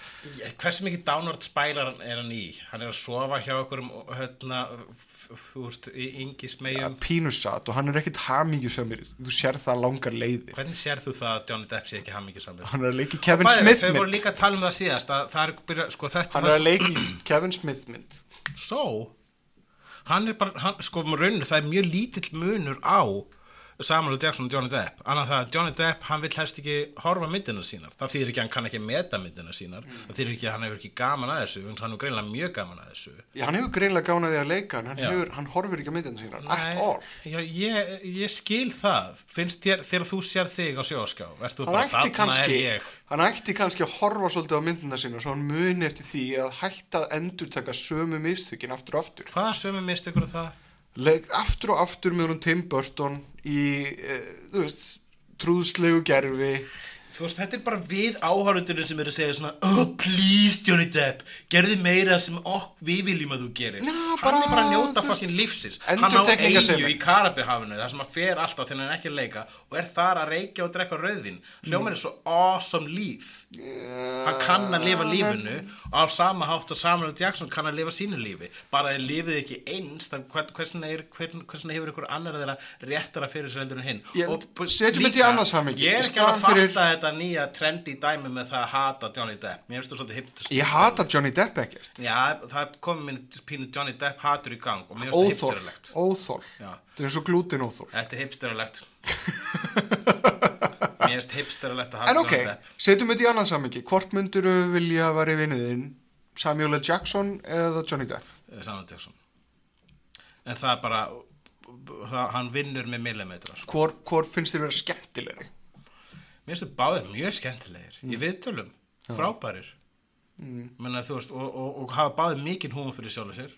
Hversu mikið downward spilar er hann í? Hann er að sofa hjá okkur um hérna, þú veist, yngi smegjum pínusat og hann er ekkit hamingjusömmir þú sér það langar leiðir. Hvernig sér þú það að Johnny Depp sé ekki hamingisamur hann er að leiki Kevin Smith þau voru mynd. líka að tala um það síðast að það byrja, sko hann er að leiki Kevin Smith mynd. Svo? Hann er bara, hann, sko rauninu það er mjög lítill munur á Samuel. Jackson og Johnny Depp. Annað það að Johnny Depp hann vil helst ekki horfa myndina sínar, það þýðir ekki að hann kann ekki meta myndina sínar, það þýðir ekki að hann hefur ekki gaman að þessu, hann er greinlega mjög gaman að þessu. Já, hann hefur greinlega gána því að leika hann, hefur, hann horfir ekki myndina sínar Nei, já, ég, ég skil það. Finnst þér, þegar þú sér þig á sjóská hann ætti, kannski, að horfa svolítið á myndina sína svo hann muni eftir því að hætta að endur taka sömu mistökin aftur og aftur Leik, aftur og aftur með hún Tim Burton í, e, þú veist trúðslegu gerfi Þú veist, þetta er bara við áhörundurinn sem eru að segja svona Oh, please, Johnny Depp, gerði meira sem ok, við viljum að þú gerir. Já, Hann er bara að njóta fokkin lífsins. Hann á eigu í Karabihafinu þar sem að fer alltaf þegar hann ekki að leika og er þar að reykja og drekka rauðvin Hljómar er svo awesome líf. Hann kann að lifa lífinu og á sama hátt og Samuel. Jackson kann að lifa sínu lífi. Bara þeir lifið ekki eins þannig hversna, er, hvern, hversna hefur ykkur annar þeirra réttara fyrir sér heldur en hinn? Ég- Og setjum þetta í annað samhengi. Ég er ekki að fatta þetta nýja trendi dæmi með það að hata Johnny Depp. Mér finnst þú svolítið hipt ég hata Johnny Depp ekkert. Já, það komið minn pínu Johnny Depp hatur í gang og mér finnst það óþól, hipsteralegt óþól þetta er eins og glútin óþól þetta er hipsteralegt Mér finnst hipsteralegt að hata en ok, Johnny Depp. setjum þetta í annað samhengi. Hvort myndur vilja að vera í vinnuðinn Samuel L. Jackson eða Johnny Depp? Eh, Samuel Jackson. En það er bara það, hann vinnur með millimetra sko. hvor, hvor finnst þér vera skemmtilegri Mér finnst þau báðir mjög skemmtilegir Mm. í viðtölum, frábærir. Menna, veist, og, og, og hafa báðir mikinn húma fyrir sjálf sér.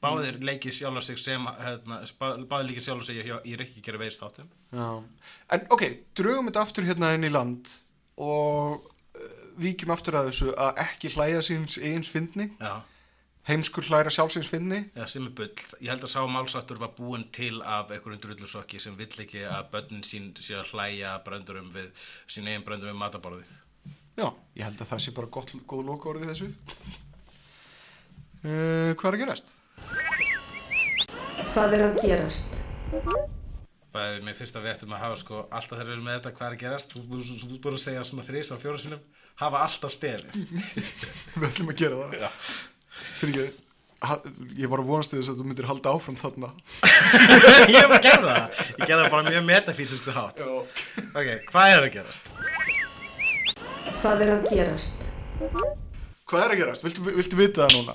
Báðir Mm. leikið sjálf sig sem hérna, bá- báðir leikið sjálf sig í, í Rikki gera veist þáttum Já. en ok, drögum þetta aftur hérna inn í land og uh, víkjum aftur að þessu að ekki hlæja síns eigins fyndni. Já, heimskur hlæra sjálfsins fyndni eða sem er bull. Ég held að sá málsáttur var búinn til af einhverjum drullusokki sem vill ekki að börnin sín sé að hlæja bröndurum við sín eigin bröndurum við mataborðið. Já, ég held að það sé bara gott, góð loka orðið þessu. Uh, Hvað er að gerast? Hvað er að gerast? Bæði, mér finnst að við ættum að hafa sko alltaf þegar við erum með þetta hvað er að gerast? Þú þú- þú ert búin að segja svona þrís á fjóra sinum hafa alltaf stefið Við ætlum að gera það. Já. Fyrir ekki Ég var að vonast þess að þú myndir halda áfram þarna ég hef að gera það ég gera það bara mjög metafísisku hátt Já ok, hvað er að gerast? Hvað er að gerast? Hvað er að gerast? Viltu, viltu vita það núna?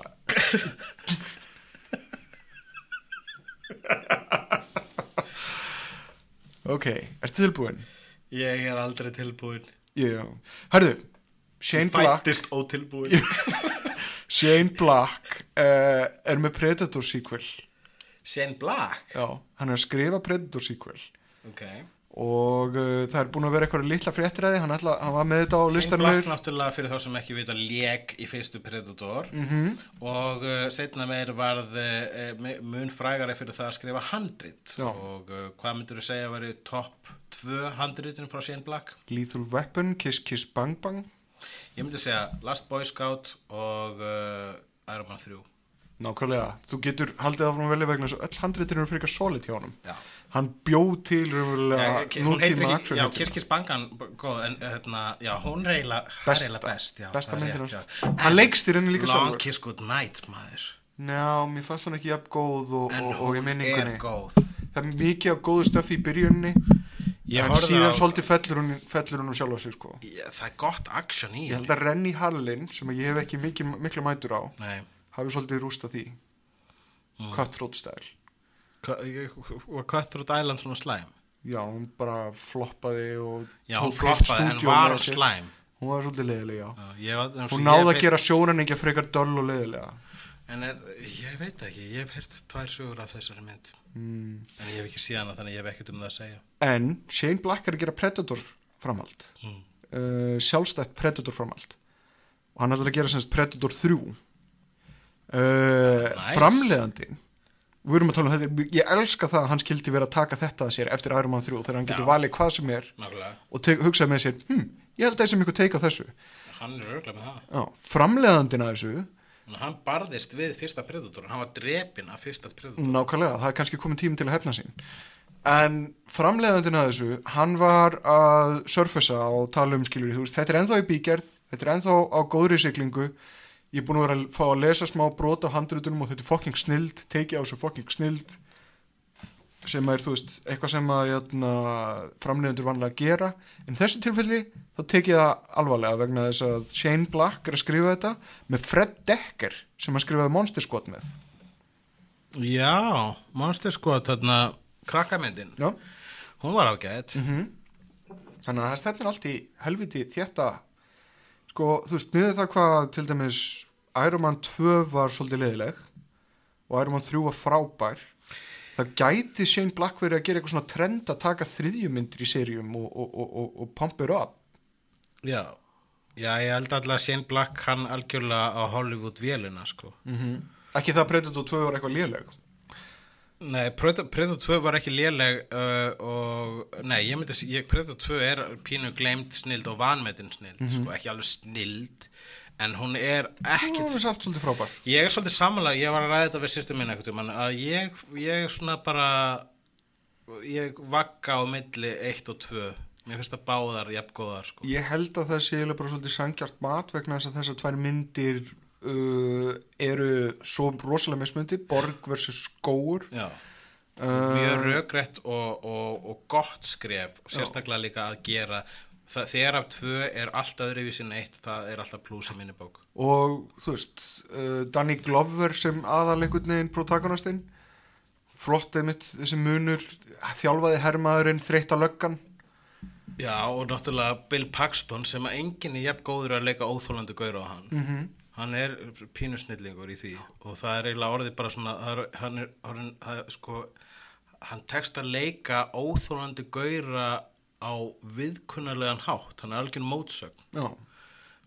ok, ertu tilbúin? ég er aldrei tilbúin Já Hörðu, Shane Black fættist ótilbúin Shane Black uh, er með Predator sequel. Shane Black? Já, hann er að skrifa Predator sequel. Ok. Og uh, það er búin að vera eitthvað litla fréttræði hann, hann var með þetta á Shane listanum Black yfir- náttúrulega fyrir þá sem ekki vita lék í fyrstu Predator. Mhm. og uh, setna meir varð mun frægari fyrir það að skrifa handrit. Og hvað myndur þú segja að veri topp 2 handritin frá Shane Black? Lethal Weapon, Kiss Kiss Bang Bang ég myndi segja Last Boy Scout og uh, Iron Man 3 Nákvæmlega, þú getur haldið áfram að velja vegna þess að öll handritin eru frekar solid hjá honum. Já. Hann bjóð til hún nútíma action já, Kiss Bangan góð, en hérna, já, hún Besta- eiginlega best, já, besta rétt, hans. Hann leikstýrir henni líka Long sjálfur. Kiss Good Night, maður. Já, mér fannst hún ekki jafn góð og, en og, og í hún er góð. Það er mikið af góðu stöfi í byrjunni en síðan á- svolítið fellur hún, fellur hún sjálf á sig sko. Já, það er gott action í Ég held að Renny Harlin sem ég hef ekki mikið, miklu mætur á Nei, hafi svolítið rústa því. Mm. Cutthroat ég- Var Cutthroat Island svona slæm? Já, hún bara floppaði og Já, hún floppaði en var slæm. Hún var svolítið leiðileg, já. Ég, og Hún ég náði hef að gera sjónarningja frekar döll og leiðilega En er, ég veit ekki, ég hef heyrt tvær sögur af þessari mynd. Mm. En ég hef ekki síðan að þannig ég hef ekkert um það að segja. En Shane Black er að gera Predator framhald. Mm. uh, Sjálfstætt Predator framhald. Og hann ætlar að gera semst Predator 3 uh, Nice. Framleiðandinn Við erum að tala um þetta Ég elska það að hann skildi vera að taka þetta að sér eftir Iron Man 3 þegar hann getur valið hvað sem er Nákvæmlega, og hugsaði með sér hm, ég held að þessi mjög teika þessu. Hann er örglega með það. Já, framleiðandinn að þessu hann barðist við fyrsta predator Hann var drepinn af fyrsta predator. Nákvæmlega, það er kannski komin tími til að hefna sín. En framleiðandinn að þessu hann var að surfasa og tala um skilur, þú veist, þetta er ennþá í bígerð þetta er ennþá á góðri siglingu. Ég er búin að vera að fá að lesa smá brot á handrutunum og þetta er fucking snild tekið á þessu fucking snild sem er, þú veist, eitthvað sem að jæna, framleiðandur vanlega gera. En þessu tilfelli, þá tekið það alvarlega vegna þess að Shane Black er að skrifa þetta með Fred Decker sem að skrifaði Monster Squad með. Já, Monster Squad þarna krakkamyndin. Já. Hún var ágætt mm Þannig að það stefnir allt í helviti þétta. Sko, þú veist, miður það hvað til dæmis Iron Man 2 var svolítið leiðileg og Iron Man 3 var frábær það gæti Shane Black verið að gera eitthvað svona trend að taka þriðjumyndir í seríum og, og, og, og, og pumpir up. Já, já ég held alltaf að Shane Black hann algjörlega á Hollywood vélina sko. mm ekki það Predator 2 var eitthvað léleg? Nei, Predator Predator 2 var ekki léleg uh, og nei, ég myndi að ég, Predator 2 er pínu gleimt snild og vanmetin snild, sko, ekki alveg snild en hún er það ekkit var samt svolítið frábær. Ég er svolítið samanlega, ég var að ræða þetta við sýstu minna eitthvað tímann, að ég, ég svona bara ég vagga á milli 1 og 2 mér finnst það báðar jafngóðar sko. ég held að það sé bara svolítið sangjart mat vegna þess að þessar tvær myndir uh, eru svo rosalega mismundi, borg versus skóur Já, uh, mjög rökrætt og, og, og gott skref og sérstaklega líka að gera það, þegar af tvö er allt öðruvísin eitt það er alltaf pluss í minni bók. Og þú veist uh, Danny Glover sem aðal einhvern veginn protagonistinn flott einmitt þessi munur þjálfaði hermaðurinn þreytta löggan. Já, og náttúrulega Bill Paxton sem að enginn er jafn góður að leika óþólandi gaur á hann. Mm hann er pínusnillingur í því og það er eiginlega orðið bara svona það er, hann er, hann, er, sko hann tekst að leika óþólandi gaura á viðkunnarlegan hátt, hann er algjör mótsögn. Já,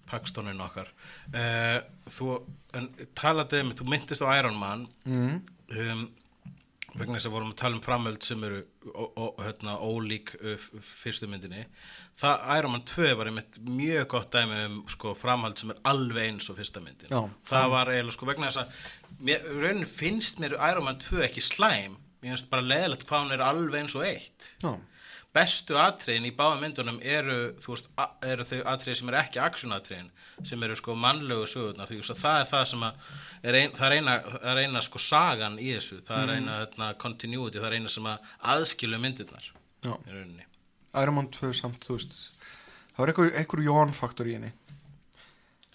Paxtonin okkar. Uh, þú, en talaði um, þú myndist á Iron Man. Mm. um, vegna þess að vorum að tala um framöld sem eru hérna, ólík f- fyrstu myndinni. Það Iron Man 2 var einmitt mjög gott dæmi um sko, framhald sem er alveg eins og fyrsta myndin. Já. það var eiginlega sko vegna þess að rauninni finnst mér Iron Man 2 ekki slæm. Mér finnst bara leðilegt hvað hún er alveg eins og eitt. Já, bestu atriðin í báða myndunum eru, veist, eru þau atriðin sem eru ekki aksjónatriðin, sem eru sko mannlegu sögurnar, því að það er það sem er ein, það er eina, það er eina sko sagan í þessu, það er eina þarna, continuity, það er eina sem að aðskilu myndirnar Man 2 samt, veist það var einhver, einhver Jón faktor í henni.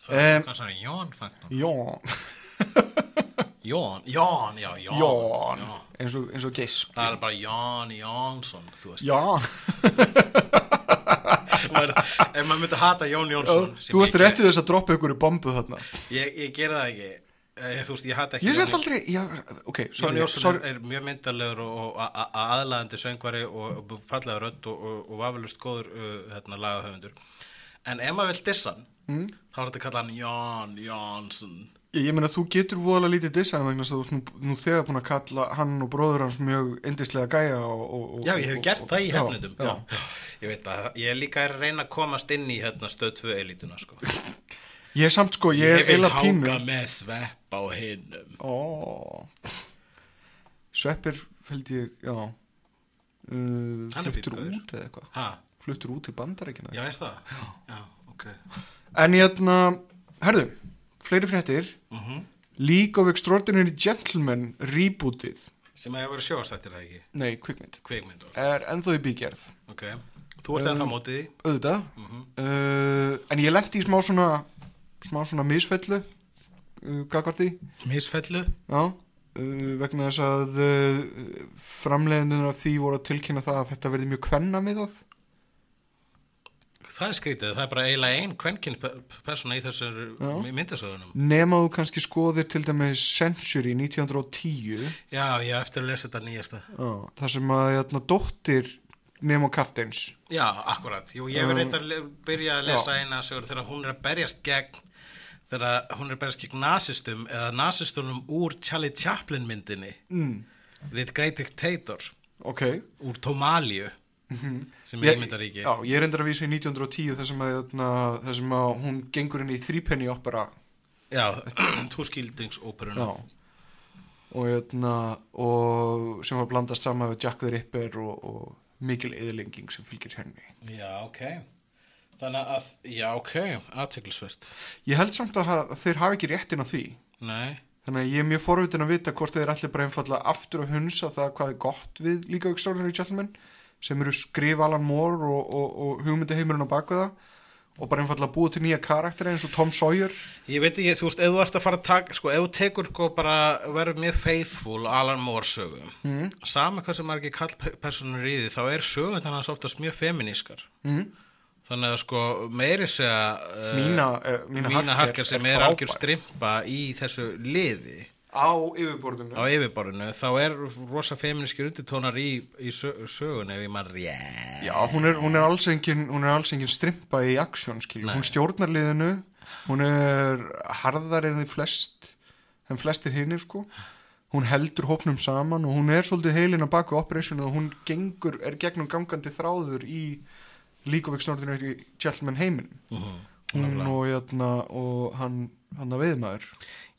Það Em, er hvað sagði, Jón? Jón, Jón, Jón, já, Jón. Jón eins og, eins og Gisp Það er bara Jón Jónsson, veist. Maður- Ef maður myndi hata Jón Jónsson. þú ég- réttið þess að droppa ykkur í bombu þarna Ég, ég gera það ekki. Eh, Þú veist, ég hata ekki Ég Jón sett aldrei, já, ok, Jón sorry, Jónsson sorry. er, er mjög myndalegur og, og a- a- aðlaðandi söngvari og, fallega rödd og, og, og vafalust góður uh, hérna, lagahöfundur en ef maður vil dissa hann Mm. þá er þetta að kalla hann Jón Jónsson Ég, ég meina þú getur voðalega lítið dissaðum vegna þess að þú ert nú, nú þegar búin að kalla hann og bróður hans mjög indislega gæja og, og, og, Já, ég hef gert og- það í já, hefnindum já. já. Ég veit að ég er líka að reyna að komast inn í hérna, stöð 2 elítuna sko. Ég er samt sko, ég er eila pínu. með svepp á hinnum Ó. Sveppir fylgdi ég, já. Uh, er Fluttur út eða eitthvað. Fluttur út til bandaríkina já er það? Já, já ok. En ég hérna, herðu Fleiri fréttir uh League of Extraordinary Gentlemen rebootið. Sem ég verið sjóastættir það ekki? Nei, kvikmynd. Kveikmynd, Er ennþá í bígerð. Ok. Þú ert ennþá á mótið Auðvitað. Mhm. uh, En ég lendi í smá svona Smá svona misfellu uh, Gagvart því. Misfellu? Já. Uh, vegna þess að uh, framleiðinu af því voru að tilkynna það að þetta verði mjög kvenna miðað Það er skrítið, það er bara eiginlega ein kvenkinn persóna í þessar Já. myndasöðunum. nema þú kannski skoðir til dæmis Century 1910 Já, ég eftir að lesa þetta nýjasta. Já, þar sem að jæna, dóttir Nemo Kaftins Já, akkurat. Jú, ég Um, reyndar að byrja að lesa eina sögur þegar hún er að berjast gegn þegar hún er að berjast gegn nasistum eða nasistunum úr Charlie Chaplin myndinni mm. The Great Dictator ok úr Tomalíu sem er ímyndaríki Já, ég er endur að vísa í 1910 þar sem að, jæna, þar sem að hún gengur inn í þrípenni opera. Já, túskildingsóperuna og, jæna, og sem var blandast saman við Jack the Ripper og, og mikil eðlenging sem fylgir henni. Já, ok. Þannig að, já, ok, aðteglisvert Ég held samt að ha- þeir hafi ekki réttin á því. Nei, Þannig að ég er mjög forvitin að vita hvort þeir allir bara einfallega aftur að hunsa það hvað er gott við líka Extraordinary Gentlemen sem eru skrif Alan Moore og, og, og hugmyndaheimurinn á baku það og bara einfallega búið til nýja karakteri eins og Tom Sawyer ég veit ekki, þú veist, ef þú ert að fara að taka, sko, ef þú tekur sko bara, verður mjög faithful Alan Moore sögum, mm. sama hvað sem margir kallpersonur í því, þá er sögum þannig að oftast mjög feminískar mm. þannig að sko, meiri segja uh, Mína, uh, mína, Mína Harker sem er, frábær. algjör strimpa í þessu liði á yfirborðinu á yfirborðinu, þá er rosa feminískir undirtónar í, í sö- sögun ef ég maður rétt Já, hún er, hún er alls engin, engin strimpa í aksjón, skilju. Nei. Hún stjórnar liðinu, hún er harðar en því flest, en flestir hinnir, sko. Hún heldur hópnum saman og hún er svolítið heilin að baka operationu og hún gengur, er gegnum gangandi þráður í League of Extraordinary Gentlemen heiminn. Mhm. Hún og, jæna, og hann, hann að viðmaður.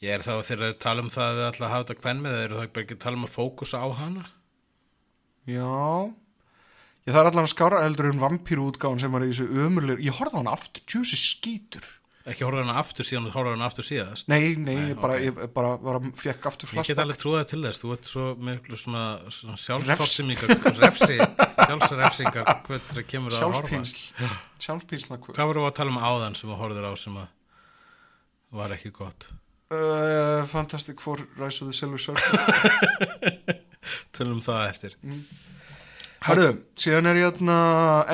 Ég er þá þegar þau tala um það að þau ætla að hafa þetta kvenn með þau eru það bara ekki að tala um að fókusa á hana Já, ég það er allan að skára eldur en vampíru útgáðan sem var í þessu ömurlegur, ég horfði á hann aftur, tjúsi skítur. ekki horfða hana aftur síðan og horfða hana aftur síðast Nei, nei, Nei, ég bara, ok. ég bara, bara fekk aftur Ég flashback. get alveg trúið til þess, þú ert svo miklu svona, svona sjálfstorsimingar, refsi, sjálfsrefsingar, hvað það kemur að horfa. Sjálfspínsl, sjálfspínsla Hvað voru að tala um áðan sem þú horfður á sem að var ekki gott? Uh, Fantastic Four Rise of the Silver Surfer. Tölum það eftir. Herðu, síðan er ég aðna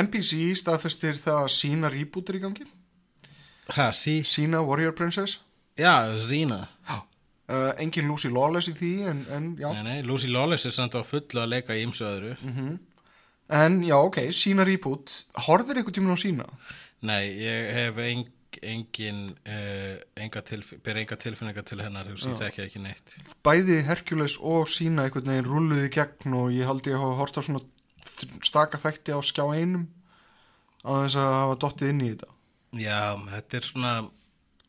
NBC staðfestir það að sína reboot er í gangi. Hæ, sí? sína Warrior Princess. Já, Zina. uh, engin Lucy Lawless í því en, en Nei, nei, Lucy Lawless er samt á fullu að leika í ymsu öðru. en já, ok, sína reboot. Horfður einhvern tímann á sína Nei, ég hef eng, engin, uh, enga tilf, ber enga tilfinninga til hennar, sé þekki ekki neitt. bæði Hercules og sína einhvern veginn rulluði gegn og ég haldi að hafa hort á svona staka þætti á skjá einum á þess að hafa dottið inn í þetta Já, þetta er svona,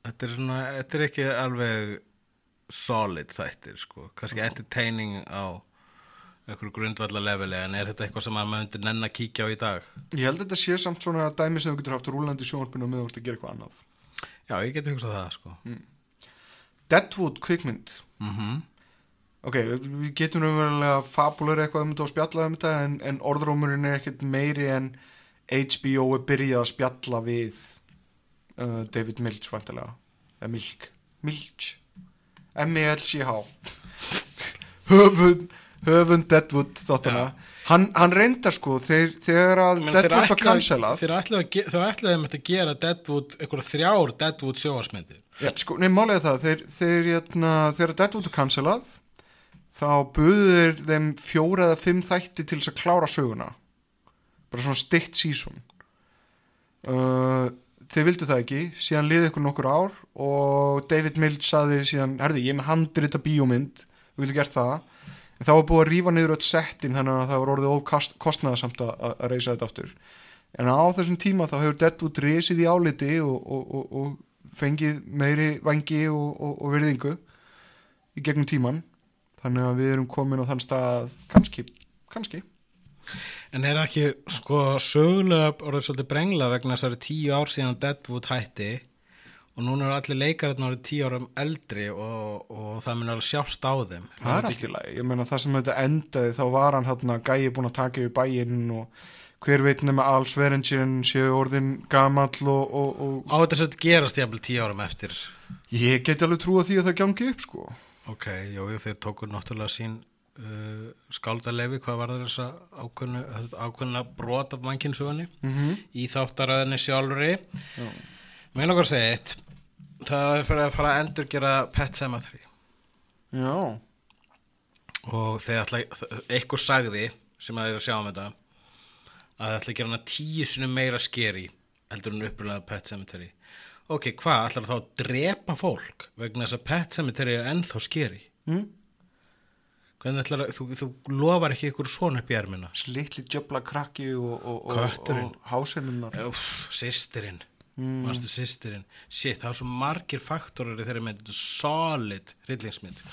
þetta er svona, þetta er ekki alveg solid þættir, sko. Kannski entertaining á einhverju grundvallar leveli, en er þetta eitthvað sem maður myndi nenn að kíkja á í dag? Ég held að þetta sé samt svona dæmi sem þú getur haft rúlandi í sjónvarpinu og meðvort að gera eitthvað annað. Já, ég geti hugsað það, sko. Deadwood kvikmynd. Mm Ok, við getum umverulega fabulur eitthvað um þetta og spjallað um þetta en, en orðrómurinn er ekkert meiri en HBO er byrjað að spjalla við uh, David Milch vantilega. Milk. Milch. M-I-L-C-H. höfund, höfund Deadwood þáttuna. Hann, hann reyndar sko þeir, þegar að Deadwood var cancelað. Þeir ætlaðu að ge- þau ætlaðu að gera Deadwood, einhverja þrjár Deadwood sjóarsmyndir. Já, sko, nei, málega það, þeir, þeir, þeir, þegar Deadwood er cancelað, þá buður þeim fjóra eða fimm þætti til þess að klára söguna. Bara svona stitt sísón. Uh, þeir vildu það ekki, síðan liði ykkur nokkur ár og David Milch saði síðan, herði, ég er með handrita bíómynd, við vildu gert það. En þá var búið að rífa niður öll settin, þannig að það var orðið of kostnaðasamt að, að reysa þetta aftur. En á þessum tíma þá hefur Deadwood risið í áliti og, og, og, og fengið meiri vangi og, virðingu í gegnum tíman þannig að við erum komin á þann stað kannski, kannski. En er ekki, sko, sögulega orðið svolítið brengla vegna þessari tíu ár síðan Deadwood hætti og núna eru allir leikarinn orðið tíu árum eldri og, og það mun alveg sjást á þeim. það er allt í lagi, ég meina það sem þetta endaði þá var hann að gæi búin að taka yfir bæinn og hver veit nema alls verengin séu orðin gamall og, og, og Á þetta sett gerast jafnvel tíu árum eftir. ég geti alveg trú að því að það gangi upp sko Ok, jú, þeir tóku náttúrulega sín uh, skáldalefi, hvað var þess að ákveðna brot af mannkynnsugunni Mhm. í þáttaröðinni sjálfri. Mér langar að segja eitt, það er fyrir að fara að endurgera Pet Sematary. Já, og þegar einhver sagði sem að er að sjá um þetta að það ætla að gera hana tíu sinni meira skeri heldur en upprunaða Pet Cemetery ok, hvað, ætlar þá að drepa fólk vegna þess að Pet Cemetery er ennþá skeri mm. hvernig ætlar að, þú, þú lofar ekki ykkur svona upp í ermina? Þessi litli djöfla krakki og, og, og, og Uff, sýstirinn mm. Manstu sýstirinn Shit, það er svo margir faktorar í þeirri mynd. Solid hryllingsmynd.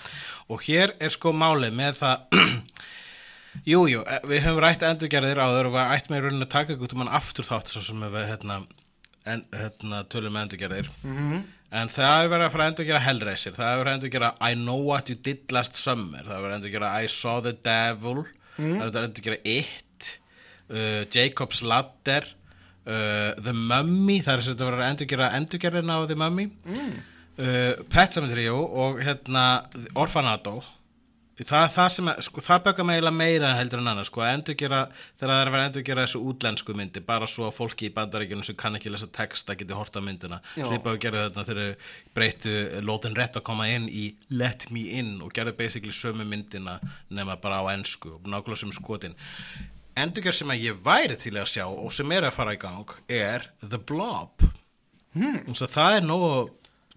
Og hér er sko málið með það Jú, jú, eh, við höfum rætt endurgerðir áður og við ættum með rauninni að taka ykkur um hann aftur þátt svo sem við hérna, en, hérna tölum endurgerðir. Mhm. en það er verið að fara að endurgera Hellraiser það er verið að endurgera I Know What You Did Last Summer það er verið að endurgera I Saw the Devil það er verið að endurgera It uh, Jacob's Ladder uh, The Mummy það er sem þetta verið að endurgera endurgerðina á The Mummy mm. uh, Pet Cemetery jú, og hérna Orfanato það er það sem, sko, það böggar mig eiginlega meira heldur en annars, sko, að endurgera þegar það er að vera að endurgera þessu útlensku myndi bara svo að fólki í bandaríkjunum sem kann ekki lesa texta geti horta myndina, Já. svipa og gerðu þetta þegar þau breytu lótin rétt að koma inn í Let Me In og gerðu basically sömu myndina nema bara á ensku og nákvæmlega sem skotin endurgerð sem að ég væri til að sjá og sem er að fara í gang er The Blob hmm. það er nógu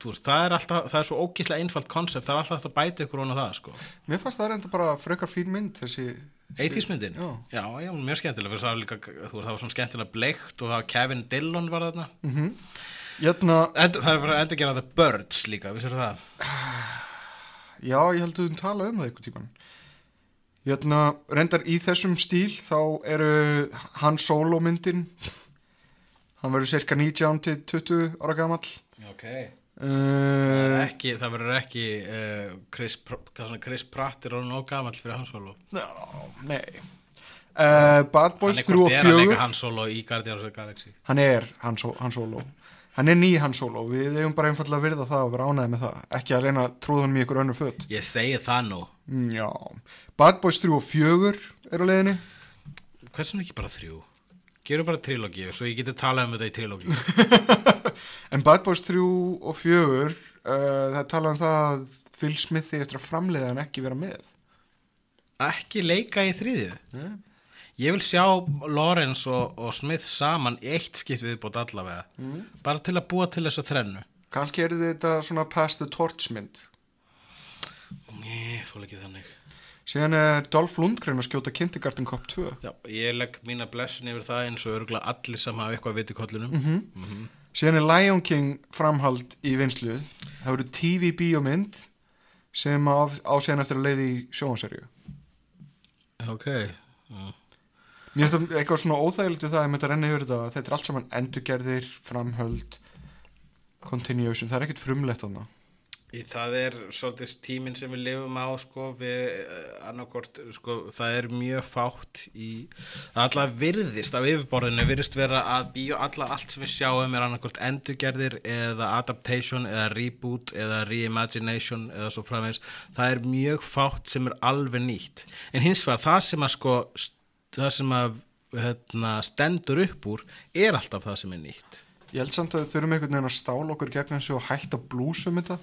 þú veist, það er alltaf, það er svo ógíslega einfalt konsept, það er alltaf að bæta ykkur á það, sko Mér fannst það reynda bara frekar fín mynd þessi 80s myndin? Já. já, já, mjög skemmtilega það var líka, þú veist, það var svona skemmtilega bleikt og það var Kevin Dillon var þarna Jæna, End, það er bara endur gera The Birds líka, vissir það? já, ég held að við tala um það einhvern tíman Jæna, reyndar í þessum stíl þá eru Han Solo myndin. Hann verður cirka 19 til 20 ára gamall. Ok. Það, er uh, ekki, það verður ekki uh, Chris, Chris Pratt er orðin og gamall fyrir Hans Solo? Já, nei. Uh, Bad Boys Hann er 3 og hvort er að 4 leika Hans Solo í Guardians of the Galaxy? Hann er Han, so Han Solo. Hann er ný Han Solo, við eigum bara einfallega að virða það og vera ánæði með það, ekki að reyna að trúða hann í ykkur önnur föt. Ég segi það nú. Mm, Já, Bad Boys 3 og 4 er á leiðinni. Hversu ekki bara þrjú? Gerum bara trilógi, svo ég geti talað um þetta í trilógi. En Bad Boys 3 og 4 uh, það tala um það að Phil Smith eftir að framleiða hann ekki vera með. Ekki leika í þriðju? Nei. Ég vil sjá Lawrence og, og Smith saman í eitt skipt viðbót allavega. Mm. bara til að búa til þessa þrennu. Kannski er þetta svona Pass the Torch mynd? Nei, þú ekki þannig Síðan er Dolph Lundgren að skjóta Kindergarten Cop 2 Já, ég legg mína blessin yfir það eins og örgulega allir sem hafa eitthvað að vita í kollinum. Síðan er Lion King framhald í vinslu Það verður TV bíómynd sem á, á síðan eftir að leiði í sjónserju Ok. Já. Mér finnst það eitthvað svona óþægilegt við það að ég myndi að renna yfir þetta að þetta er allt saman endurgerðir, framhöld continuation, það er ekkert frumlegt þarna Í það er svolítið tíminn sem við lifum á sko, við annarkort sko, það er mjög fátt í alltaf virðist af yfirborðinu virðist vera að bíó alla allt sem við sjáum er annarkort endurgerðir eða adaptation eða reboot eða reimagination eða svo framvegs það er mjög fátt sem er alveg nýtt. En hins vegar það sem að sko það sem að hérna, stendur upp úr er alltaf það sem er nýtt. Ég held samt að við þurfum einhvern veginn að stála okkur gegn þessu og hætta blúsum þetta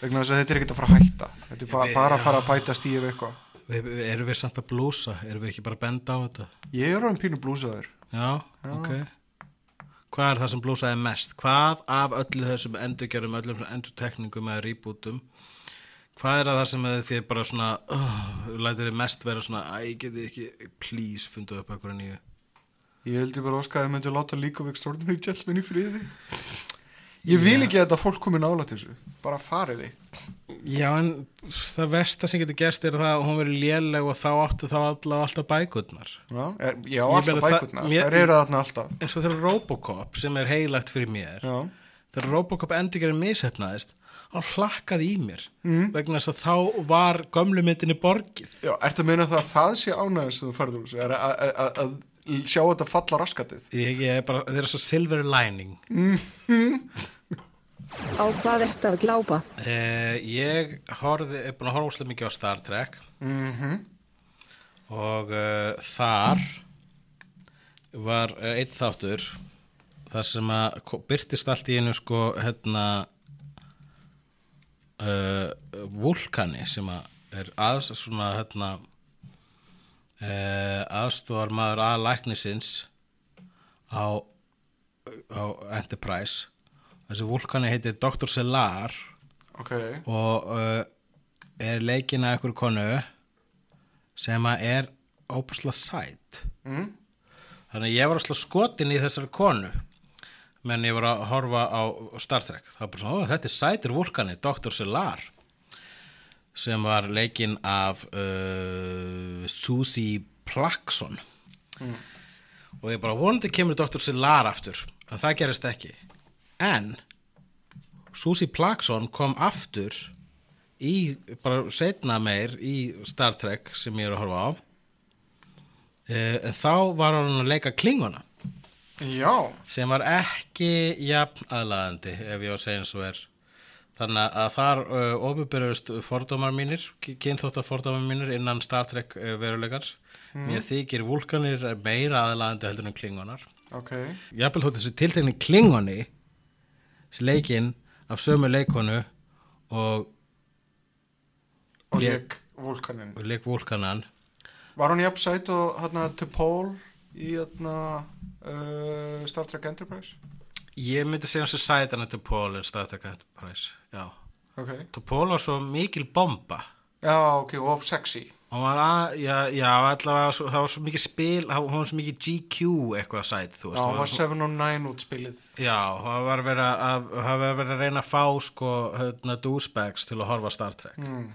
vegna þess að þetta er ekkert að fara að hætta. Þetta er ba- Ég- bara að já. fara að bæta eitthvað. Við, við, erum við samt að blúsa? Erum við ekki bara að benda á þetta? Ég er hann pínu blúsaður. Já, ok. Hvað er það sem blúsaði mest? Hvað af öllu þessum endurgerum, öllum endurtekningum eða rebootum Hvað er það sem að þið bara svona uh, lætur þið mest vera svona Æ, getið ekki, please, fundu upp eitthvað nýju? Ég heldur bara óska að þið myndu láta líka Extraordinary Gentleman í friði Ég vil ekki að þetta fólk komi nálægt þessu. Bara farið þig Já, en það versta sem getur gerst er það að hún verið léleg og þá áttu þá alltaf bækurnar. Já, er, já alltaf það- bækurnar, þær eru þarna alltaf. Eins og þegar Robocop sem er heilagt fyrir mér Já, þegar Robocop endurgerðin mishefnaðist þá hlakkaði í mér Mm. vegna þess að þá var gömlu myndinni borgið. Já ertu að meina það að það sé ánægðis sem þú farið úr þessu, að, að, að, að sjá þetta falla raskatið Ég, ég er bara, þeir eru svo silver lining Á hvað ertu að glápa? Uh, ég horfði, er búin að horfa úslega mikið á Star Trek Mhm. og uh, þar var uh, einn þáttur þar sem að birtist allt í einu sko hérna uh, vulkani sem að er aðs, svona hérna uh, aðstofar maður að læknisins á, á Enterprise þessi vulkani heitir Dr. Selar ok, og uh, er leikin að einhverju konu sem að er óbúslega sæt mm? þannig að ég var alltaf skotin í þessari konu menn ég var að horfa á Star Trek það var bara svona, þetta er sætur vulkani Dr. Selar sem var leikin af uh, Susie Plaxon. Og ég bara vonandi kemur Dr. Selar aftur en það gerist ekki. En Susie Plaxon kom aftur í, bara setna meir í Star Trek sem ég er að horfa á. Uh, þá var hann að leika klinguna já. Sem var ekki jafn aðlaðandi ef ég á að segja eins og er þannig að þar uh, ofurbyrjast fordómar mínir, kynþóttar fordómar mínir innan Star Trek uh, veruleikans. Mér þykir vulkanir meira aðlaðandi heldur en klingonar. Ok, jafnvel þótt þessi tiltekni klingoni þessi leikinn af sömu leikonu og, og leik vulkanin og leik vulkanan. Var hann jafn sæt og hérna T'Pol í hérna uh, Star Trek Enterprise ég myndi segja hans að sæta hann til Paul en Star Trek Enterprise já. ok, Paul var svo mikil bomba já ok, of sexy að, já, já, allavega, það var svo mikið spil, það var svo mikið GQ eitthvað sæt, þú já, veist. hann það var 7 og 9 útspilið Já, það var verið að, það verið að reyna að fá, sko, hérna, douchebags til að horfa Star Trek. mm.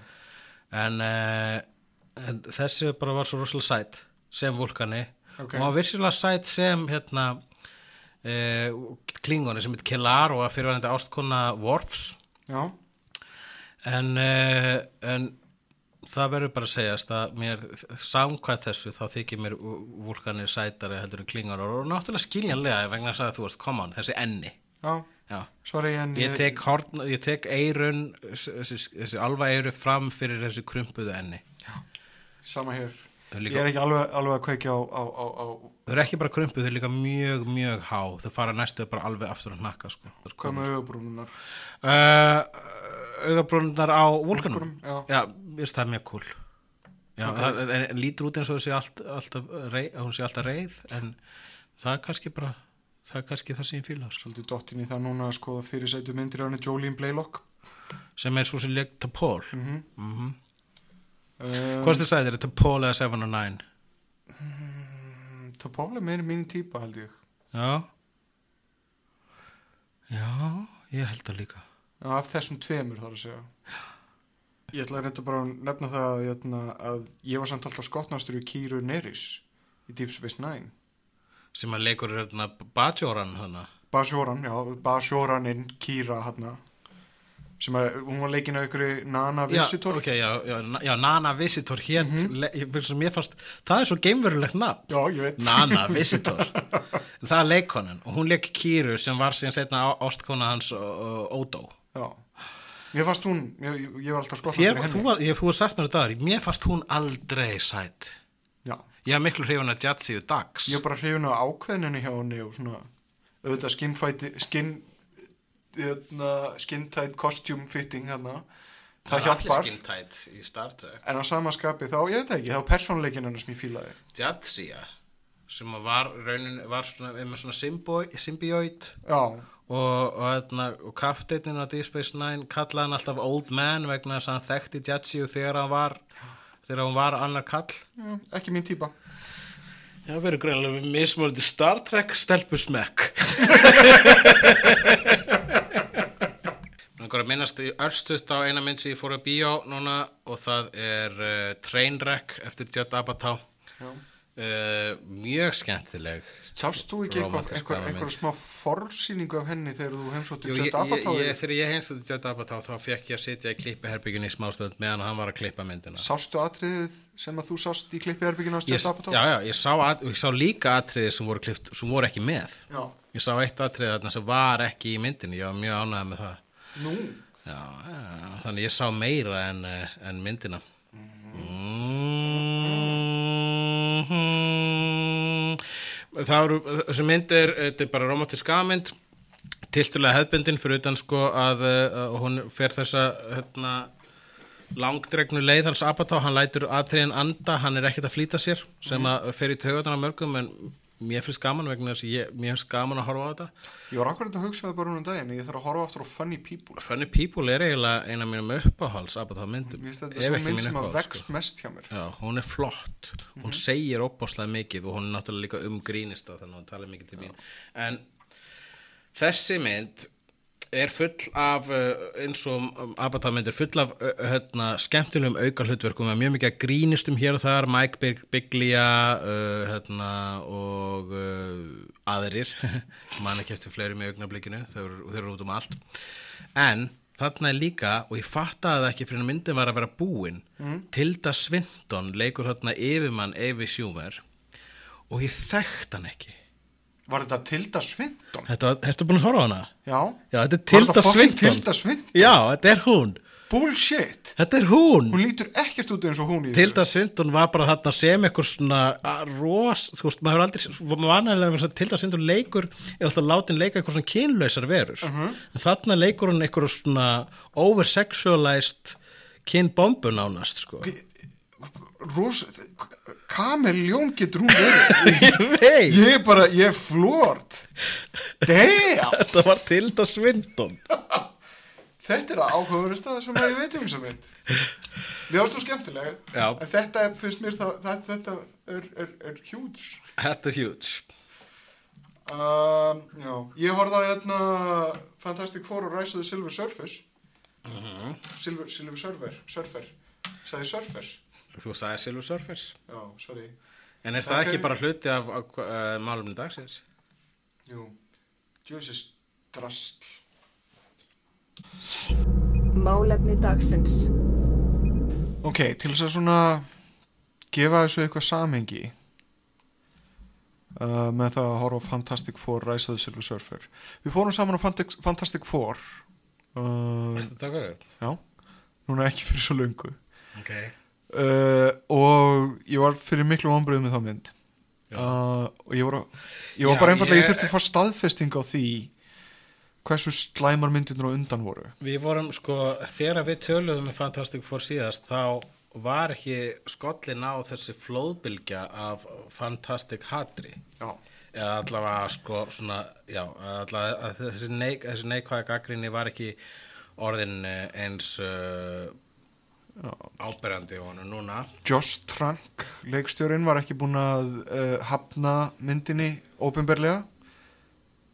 En, uh, en þessi bara var svo rosalega sæt, sem vulkani. Ok. Og hann var virkilega sæt sem, hérna, klingoni sem heit Kellar og að fyrirvændi ástkona Worfs. já, En, uh, en það verður bara að segjast að mér samkvæmt þessu þá þykir mér vulkanir sætari heldur en klingar og náttúrulega skiljanlega vegna þess að þú veist, come on, þessi enni. Já, Já. sorry en Ég tek, horn, ég tek eirun þessi, þessi alva eiru fram fyrir þessi krumpuðu enni. Sama hér ég er ekki alveg, alveg að kveikja á, á, á, á þau eru ekki bara krumpuð, þau eru líka mjög, mjög há þau fara næstu bara alveg aftur að hnakka sko. Hvað með augabrúnunar uh, augabrúnar á vulkanum já. já, mér finnst það mjög cool já, Ok. það, en, en lítur út eins og þessi allt, alltaf reið, að hún sé alltaf reið en það er kannski bara það er kannski það sem ég fíla sko. svolítið dottin í það núna að skoða fyrirsætu myndir á henni Jolene Blaylock sem er svo sem leik Tapól mm mm -hmm. -hmm. hvort þið sagði, þetta Tapól eða 7 og 9 Topol er meiri mín típa held ég. Já. Já, ég held það líka. Já, af þessum tveimur þar að segja. Ég ætla að reynda bara að nefna það að, hérna, að ég var samt alltaf skotnastur í Kýru Neris í Deep Space Nine. Sem að leikur hérna Bajoran hana. Basjóran, já, Basjóraninn Kýra hérna sem að hún var leikin af ykkur Nana Visitor. já, ok, já, já, já, Nana Visitor hér, mm -hmm. það er svo geimverulegt nafn. Já, ég veit. Nana Visitor. Það er leikonan og hún leik Kýru sem var síðan setna ástkona hans já. mér fannst hún, ég, ég var alltaf skotnastur Þér, í þú, henni. var, ég, þú var sagt mér þetta mér fannst hún aldrei sætt já, ég haf miklu hrifun að Jatsi og Dags ég var bara hrifin á ákveðninni hjá henni og svona auðvitað skinnfæti skinn hérna, skinntætt costume fitting hérna það hjálpar skintætt í Star Trek En á samaskapi þá, ég veit það ekki, þá persónleikin hennar sem ég fílaði. Jatsia sem var raunin var svona, með svona symbioid Já, og, og, og, og kafteitnin á Deep Space Nine kallaði hann alltaf Old Man vegna þess að hann þekkti Jatsi þegar hann var þegar hann var annar kall mm, ekki mín típa. Já, verður greinlega við mismöldi Star Trek stelpusmekk. Náttúrulega minnast í örstuðt á eina mynd sem ég fór að bíó núna og það er uh, Trainwreck eftir Judd Apatow. Uh, mjög skemmtileg. Sást þú ekki eitthvað, eitthvað, smá forsýningu af henni þegar þú heimsótti Judd Apatow? þegar ég heimstöði Judd Apatow þá fekk ég að sitja í klippiherbyggjunni í smástönd meðan hann var að klippa myndina. Sástu atriðið sem að þú sást í klippiherbygginu á Judd Apatow? já, já, ég sá, at, ég sá líka atriði sem voru, klift, sem voru ekki með. Já. Ég sá eitt atrið þarna sem var ekki í myndinni, ég var mjög ánægð með það. Nú, Já, þannig ég sá meira en, eh, en myndina. Mm. Það eru, þessi mynd er, þetta er bara romantisk gamynd, tiltulega hefbundin fyrir utan sko að uh, hún fer þessa hérna, langdregnu leið hans Apatá, hann lætur atriðin anda, hann er ekkert að flýta sér sem að fer í taugatana mörgum en mér finnst gaman vegna þess að ég, mér finnst gaman að horfa á þetta. ég var akkurat að hugsa það bara um daginn Ég þarf að horfa aftur á Funny People Funny People er eiginlega eina af mínum uppáhals Apatá myndum. Mér finnst þetta Ef svo mynd sem að uppáhalds, vext sko. mest hjá mér Já, hún er flott, hún segir óbáslega mikið og hún er náttúrulega líka umgrínista þannig að hún talar mikið til mín en þessi mynd er full af uh, eins og um, Avatar mynd er full af uh, hérna, skemmtilegum auka hlutverkum mjög mikið að grínistum hér og þar Mike Big, Biglia uh, hérna, og uh, aðrir. Man ekki eftir fleiri með augnablikinu eru, þau eru út um allt. En þarna er líka og ég fattaði það ekki fyrir að myndin var að vera búin Tilda Swinton leikur þarna yfirmann Evi Schumer og ég þekkt hann ekki Var þetta Tilda Swinton? Þetta, ertu búin að horfa á hana? Já Já, þetta er Tilda Swinton Tilda Swinton? Já, þetta er hún Bullshit Þetta er hún, Hún lítur ekkert út eins og hún í þessu. Tilda Swinton var bara þarna sem eitthvað svona ros, þú veist, maður hefur aldrei maður vanægilega að Tilda Swinton leikur er alltaf látin leika eitthvað svona kynlausar verur Mhm. en þarna leikur hún eitthvað svona oversexualized kynbombu nánast sko. Ros Kameljón getur hún verið? Ég veit, Ég er bara, ég er flort. Damn. Þetta var Tilda Swinton. Þetta er það áhugaverðist að sem að ég veit um þess að mynd Mér ástu skemmtilega Já. En þetta er, finnst mér það, það Þetta er, er, er huge. Þetta er huge. Um, Já, ég horfði á hérna Fantastic Four og Rise of the Silver Surface. Silver, Silver Surfer Surfer. Sæði Surfer Þú sagði Silver Surfers. Já, sorry. En er Takk það ekki bara hluti af, af uh, málumni dagsins? Jú, Jesus Drastl Málefni dagsins. Ok, til þess að svona gefa þessu eitthvað samhengi uh, með það að horfa á Fantastic Four Rise of the Silver Surfer. Við fórum saman á Fantastic, Fantastic Four uh, Veistu þetta hvað? Já, núna ekki fyrir svo löngu. Ok uh, og ég var fyrir miklu vonbröðum með þá mynd. Uh, og ég var, ég var Já, bara einfallega, ég ég- þurfti að fá staðfesting á því hversu slæmar myndirnir á undan voru. Við vorum sko, þegar við töluðum með Fantastic Four síðast þá var ekki skollin á þessi flóðbylgja af Fantastic Hatri Já, eða allavega sko svona, já, allavega þessi, neik, þessi neikvæða gaggrinni var ekki orðin eh, eins uh, áberandi hann núna. Josh Trank, leikstjórin, var ekki búinn að uh, hafna myndinni ópenbarlega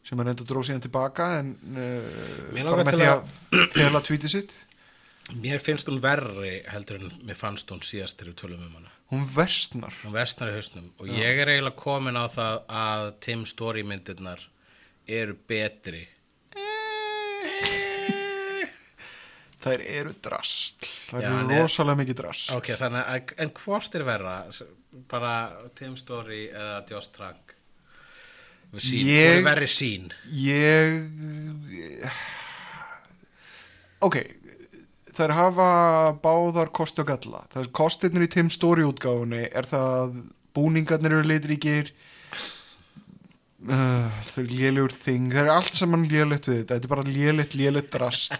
sem hann enda dróð síðan tilbaka en uh, bara með til því að- fela tweetið sitt. Mér finnst hún verri heldur en mér fannst hún síðast við tölum um hana. Hún versnar. Hún versnar í hausnum. Og ég er eiginlega komin á það að Tim Story myndirnar eru betri þær eru drast þær eru er- rosalega mikið drast ok, þannig að, en hvort er verra? Bara Tim Story eða Joss Trank? Sín, Ég- ég... verri sín ég ok þær hafa báðar kosti og galla. Það er kostirnir í Tim Story útgáfunni er það að búningarnir eru litríkir uh, þau eru lélugur þing. Það er allt saman lélegt við þetta. Þetta er bara lélegt, lélegt drast.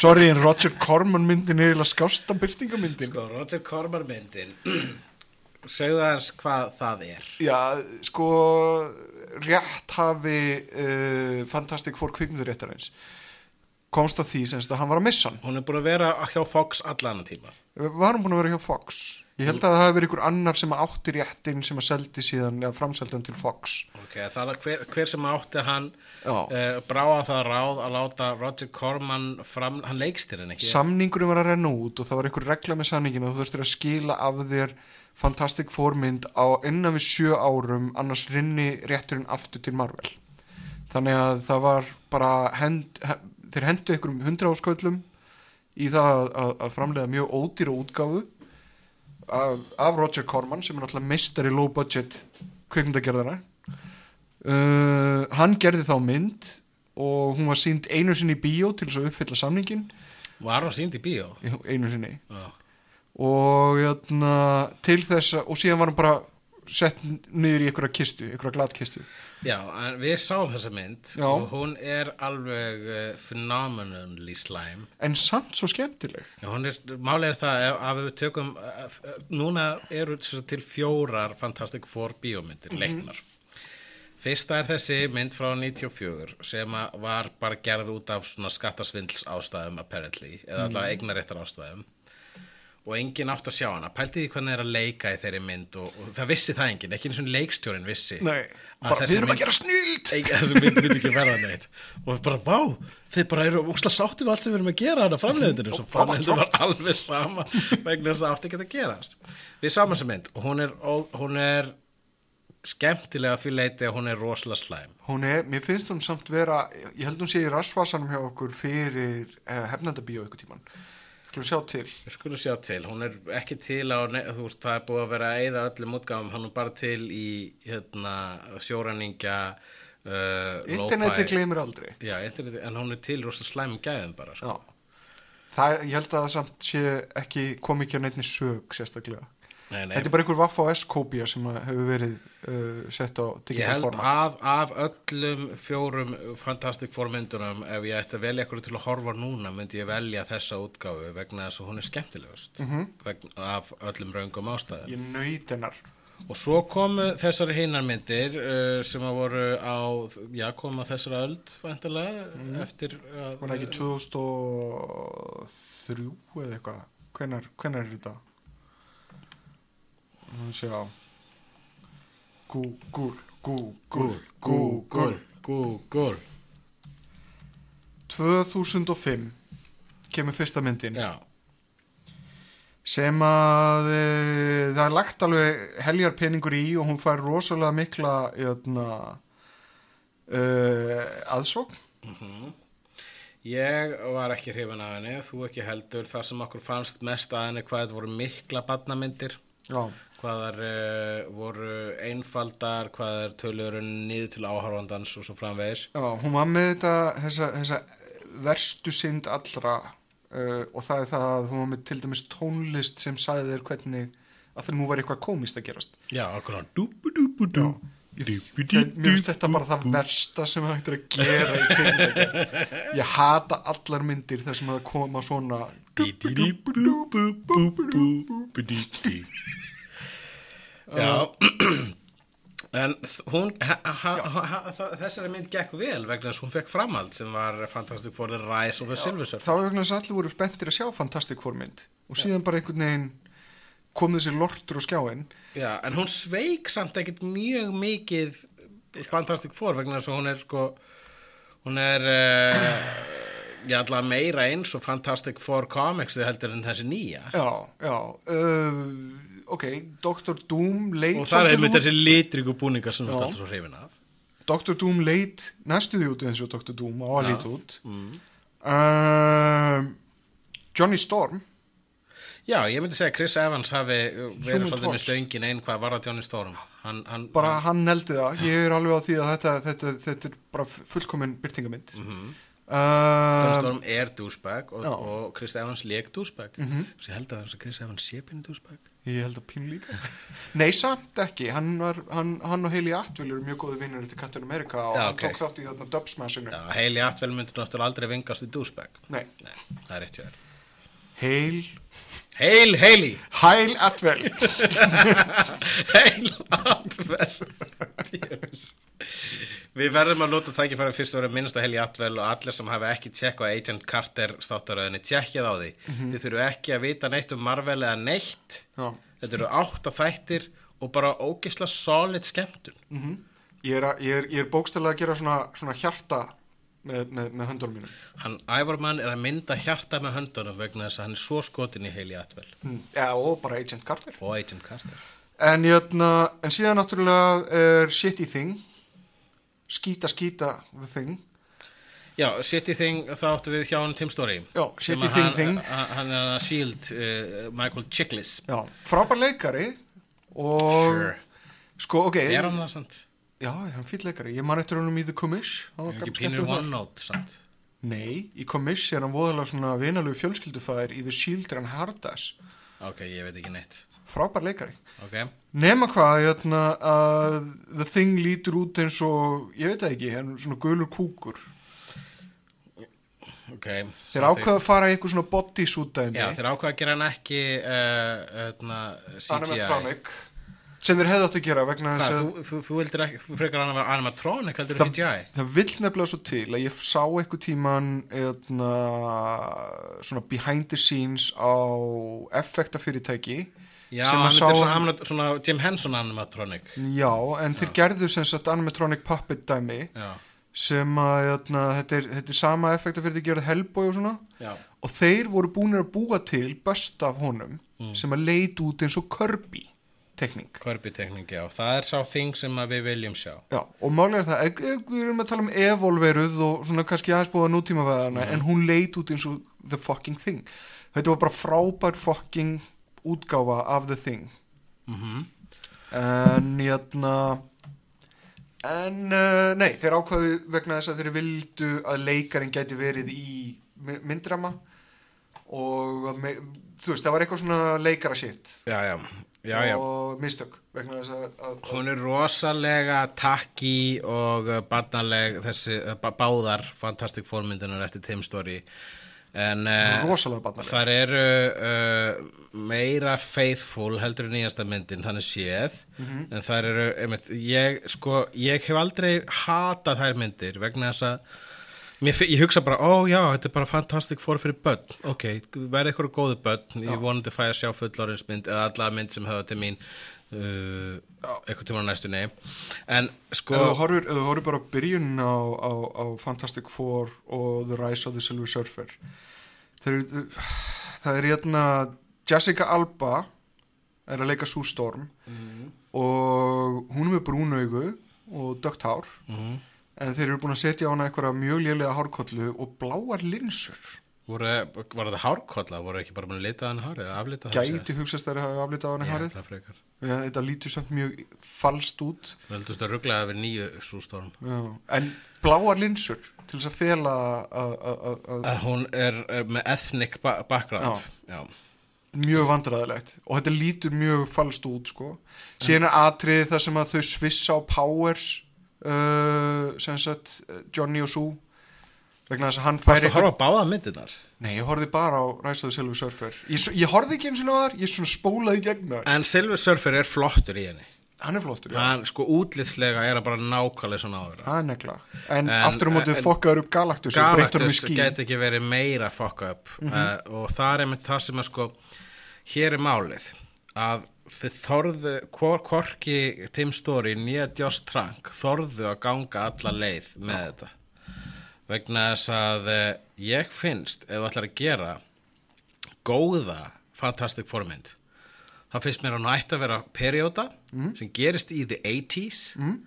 Sorry en Roger Corman myndin er eiginlega skásta byrtingamyndin sko, Roger Corman myndin segðu aðeins hvað það er. Já, sko rétt hafi uh, Fantastic Four kvikmynduréttarins komst að því semst að hann var að missa hann hún er búin að vera hjá Fox allan tíma var hann búin að vera hjá Fox ég held að það hafi verið ykkur annar sem átti réttin sem að seldi síðan eða framseldi hann til Fox. Ok, það er hver, hver sem átti hann uh, bráða það ráð að láta Roger Corman fram, hann leikst þér en ekki. Samningurum var að renna út og það var ykkur regla með samninginu og þú þurftir að skila af þér Fantastic Four mynd á innan við sjö árum annars rinni rétturinn aftur til Marvel. Þannig að það var bara hend, he, þeir hendu ykkur um hundra ásköllum í það að, að, að framlega mjög ódýra útgáfu af, af Roger Corman sem er náttúrulega meistari low budget kvikmyndagerðara uh, hann gerði þá mynd og hún var sínd einu sinni í bíó til þess að uppfylla samningin Var hún sínd í bíó? Já, einu sinni Já. og jötna, til þess að og síðan var hann bara sett niður í einhverja kistu, einhverja glatkistu Já, við sáum þessa mynd Já. og hún er alveg uh, phenomenally slæm. En samt svo skemmtileg. Já, hún er, málið er það að við tökum, uh, uh, núna eru til fjórar Fantastic Four bíómyndir, leiknar. Fyrsta er þessi mynd frá 94 sem var bara gerð út af svona skattasvindls ástæðum apparently, eða allavega eignaréttar ástæðum og enginn átt að sjá hana. Pælti því hvernig er að leika í þeirri mynd og, og það vissi það enginn, ekki eins og leikstjórin vissi Nei, bara við erum að gera snild þessi mynd myndi ekki verða neitt. Og bara, vá, þeir bara eru úksla sáttir við allt sem við erum að gera hana framleiðindinu svo framleiðindinu var alveg sama vegna þess að það átti ekki að gerast. Við sáum þessa mynd og hún er, hún er skemmtilega því leiti að hún er rosalega slæm. Hún er, mér finnst hún samt vera ég held hún sé í rassvasanum hjá okkur fyrir eh, tíman skulum sjá til. Skulum sjá til, hún er ekki til á, þú veist, það er búið að vera að eyða öllum útgáfum, hann er bara til í hérna, sjóræningja uh, interneti gleymir aldrei. Já, interneti, en hún er til rosalega slæmum gæðum bara, sko. Já. Það, ég held að það samt sé ekki kom ekki að neittni sög sérstaklega Nei, nei, þetta er bara einhver Vaffa OS kópía sem hefur verið uh, sett á Ég digital held format. af, af öllum fjórum Fantastic Four myndunum ef ég ætti að velja eitthvað til að horfa núna myndi ég velja þessa útgáfu vegna þess að hún er skemmtilegust. Mhm. vegna, af öllum raungum ástæðum. Ég nöyt hennar. Og svo komu þessari hinnar myndir uh, sem að voru á já, komu á þessara öld væntalega eftir að, var það ekki 2003 eða eitthvað? Hvenar, hvenar er þetta sjá. Google Google Google Google 2005 kemur fyrsta myndin. Já, sem að e, það er lagt alveg heljar peningur í og hún fær rosalega mikla jötna, e, aðsókn. Ég var ekki hrifin af henni, þú ekki heldur. Það sem okkur fannst mest að henni hvað þetta voru mikla badnamyndir, já, hvað þar uh, voru einfaldar, hvað þar tölur niður til áhárfandans og svo framvegis. já, hún var með þetta þessa, þessa verstu synd allra uh, og það er það að hún var með til dæmis tónlist sem sagði þér hvernig að það nú var eitthvað komist að gerast. Já, okkur svona mér finnst þetta bara það versta sem það hættir að gera í kvikmyndagerð ég hata allar myndir þar sem það koma svona Já, en hún, þessari mynd gekk vel vegna þess að hún fekk framhald sem var Fantastic Four The Rise of the Silver Surfer. það var vegna þess að allir voru spenntir að sjá Fantastic Four mynd. Og síðan bara einhvern veginn kom þessi lortur og skjáin Já, en hún sveik samt ekkert mjög mikið Fantastic Four vegna þess að hún er sko hún er uh, já, allavega meira eins og Fantastic Four Comics heldur en þessi nýja já, já uh, ok, Dr. Doom leit og það er einmitt þessi litriku búningar sem ert alltaf svo hrifin af Dr. Doom leit næstu því út eins og Dr. Doom á að lít út mm. um, Johnny Storm Já, ég myndi segja að Chris Evans hafi uh, verið svolítið með stöngin einn hvað var að Johnny Storm hann, hann, bara hann neldi það, ég er alveg á því að þetta, þetta, þetta er bara fullkomin byrtingamind mm Johnny um, Storm er douchebag og, og Chris Evans leik douchebag. Mm Mhm. ég held að Chris Evans sé pinni douchebag. Ég held að pínu líka. Nei samt ekki, hann, var, hann, hann og Hailey Atwell eru mjög góði vinnur til Captain America og Já, hann ok. tók þátt í þarna dubsmashinu. Já, Hailey Atwell myndi náttúrulega aldrei vingast við douchebag. Nei, Nei, það er rétt hjá þér. Hail Hail Hailey Hail Atwell Hail Atwell Djöfus. Við verðum að nota tækifæri fyrst að vera minnst að Hailey Atwell og allir sem hafa ekki tjekkað Agent Carter þáttaröðinni tjekkið á því. Þið þurfu ekki að vita neitt um Marvel eða neitt. Já. þetta eru átta þættir og bara ógisla solid skemmtun. Ég er, að- ég er, ég er bókstæðlega að gera svona, svona hjarta með, með, með höndunum mínum hann Ævormann er að mynda hjarta með höndunum vegna þess að hann er svo skotin í Hailey Atwell mm. já, og bara Agent Carter og Agent Carter en, jötna, en síðan náttúrulega er Shitty Thing skýta skýta The Thing Já, City Thing þá áttu við hjá hann Tim Story Já, Shitty Thing hann, Thing. hann, er að Shield uh, Michael Chiklis já, frábær leikari og Sure. sko ok Er hann það sant? Já, hann fýll leikari ég man eftir honum í The Commish hann var Ekki skemmtilegur þar. OneNote, sant? nei, í Commish er hann voðalega svona vinalegu fjölskyldufæðir í The Shield er hann Hardas Ok, ég veit ekki neitt. frábær leikari Ok, nema hvað, jötna, að The Thing lítur út eins og ég veit ekki, hann svona gulur kúkur ok. þeir ákveða að fara í eitthvað svona bodysuit dæmi Já, þeir ákveða að gera hann ekki uh, uh, CGI. animatronic sem þeir hefðu átt að gera vegna þess að þú, þú, þú vildir ekki, þú frekar anima- animatronic heldur Það- CGI? það vill nefnilega svo til að ég sá eitthvað tíman eðna, svona behind the scenes á effektafyrirtæki Já, sem að sá svona, svona Jim Henson animatronic. já, en þeir gerðu sem sagt animatronic puppet dæmi Já, sem að eðna, þetta, er, þetta er sama effektafyrirtæki gerði Hellboy og svona já. og þeir voru búinir að búa til böst af honum Mm. sem að leit út eins og Kirby tekning Kirby-tekning, já. Það er sá þing sem við viljum sjá. Já, og málega er það, við erum að tala um evolveruð og svona kannski aðeins búið að nútíma veðarna, en hún leit út eins og the fucking thing. Þetta var bara frábær fucking útgáfa af the thing. Mm En jæna, en uh, nei, þeir ákvaðu vegna þess að þeir vildu að leikarinn gæti verið í my- myndrama og þú veist, það var eitthvað svona leikara shit Já, já, já, já. og mistök vegna þess að, að, að Hún er rosalega takki og uh, barnaleg þessi uh, bá- báðar Fantastic Four myndunar eftir Tim Story en uh, þar eru uh, meira faithful heldur nýjasta myndin þannig séð Mhm. en þar eru einmitt, ég, sko, ég hef aldrei hatað þær myndir vegna þess að Mér, ég hugsa bara, ó já, þetta er bara Fantastic Four fyrir börn, ok, verði eitthvað góðu börn, ég vonandi fæ að sjá fullorinsmynd eða alla mynd sem höfða til mín uh, eitthvað tíma á næstunni. En sko Ef þú horfir bara byrjun á, á, á Fantastic Four og The Rise of the Silver Surfer þeir, eru- það er hérna Jessica Alba er að leika Sue Storm og hún er með brúnaugu og dögt hár. Mhm. En þeir eru búin að setja á hana eitthvað mjög lélega hárkollu og bláar linsur. Voru, var það hárkolla, voru ekki bara búin að lita hann hárið, aflita það? Gæti hugsaðst þeir hafa aflitað á hana Já, hárið. það ja, þetta lítur samt mjög falskt út. Við heldumst að rugglaði við nýju sústorm Já. en bláar linsur til þess að fela að- að- að að- að hún er, er með ethnic ba background. Já. mjög vandræðilegt og þetta lítur mjög falskt út sko. síðan er atriði þar sem að þau svissa á Powers uh, sem sagt Johnny og Sue. Vegna þess að hann fær Varstu að horfa á báða myndirnar? nei, ég horfði bara á the Silver Surfer. Ég, ég horfði ekki eins og náðar, ég svona spólaði í gegn það En Silver Surfer er flottur í henni. Hann er flottur, já, Hann sko útlitslega er að bara nákvæmlega svona áður. Það er negla. En, En- aftur á móti en- fokkaður upp Galactus um Galactus geti ekki verið meira fuck up. Uh, og það er einmitt það sem að sko hér er málið. Að þorðu hvor, hvorki Tim Story nýja Josh Trank þorðu að ganga alla leið með þetta. Vegna þess að uh, ég finnst ef þú ætlar að gera góða Fantastic Four mynd þá finnst mér að hún ætti að vera perjóta sem gerist í the 80s mm.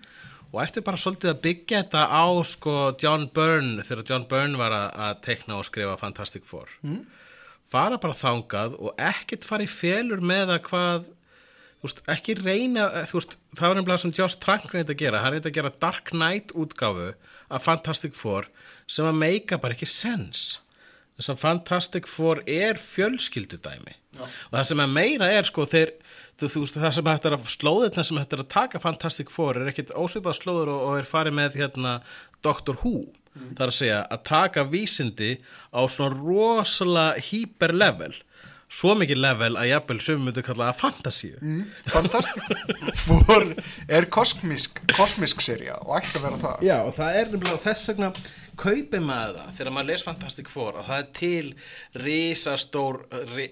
og ætti bara svolítið að byggja þetta á sko John Byrne þegar John Byrne var að, að tekna og skrifa Fantastic Four. Mm. fara bara þangað og ekkert fara í felur með að hvað þú veist, ekki reyna þú veist, það var nefnilega sem Josh Trank reyndi að gera. Hann reyndi að gera Dark Knight útgáfu af Fantastic Four sem að meika bara ekki sens þess að Fantastic Four er fjölskyldudæmi. Já. og það sem er meira er sko þeir þú, þú veist það sem hægt er að slóðirna sem hægt er að taka Fantastic Four er ekkit ósvipað slóður og, og er farið með hérna Doctor Who. Það er að segja að taka vísindi á svona rosalega hyper level svo mikið level að jafnvel sem myndu kalla það fantasíu. Mm. Fantastic Four er kosmisk kosmisk serja og ætti að vera það? Já, og það er nefnilega þess vegna kaupið maður það þegar maður les Fantastic Four að það er til risastór ri,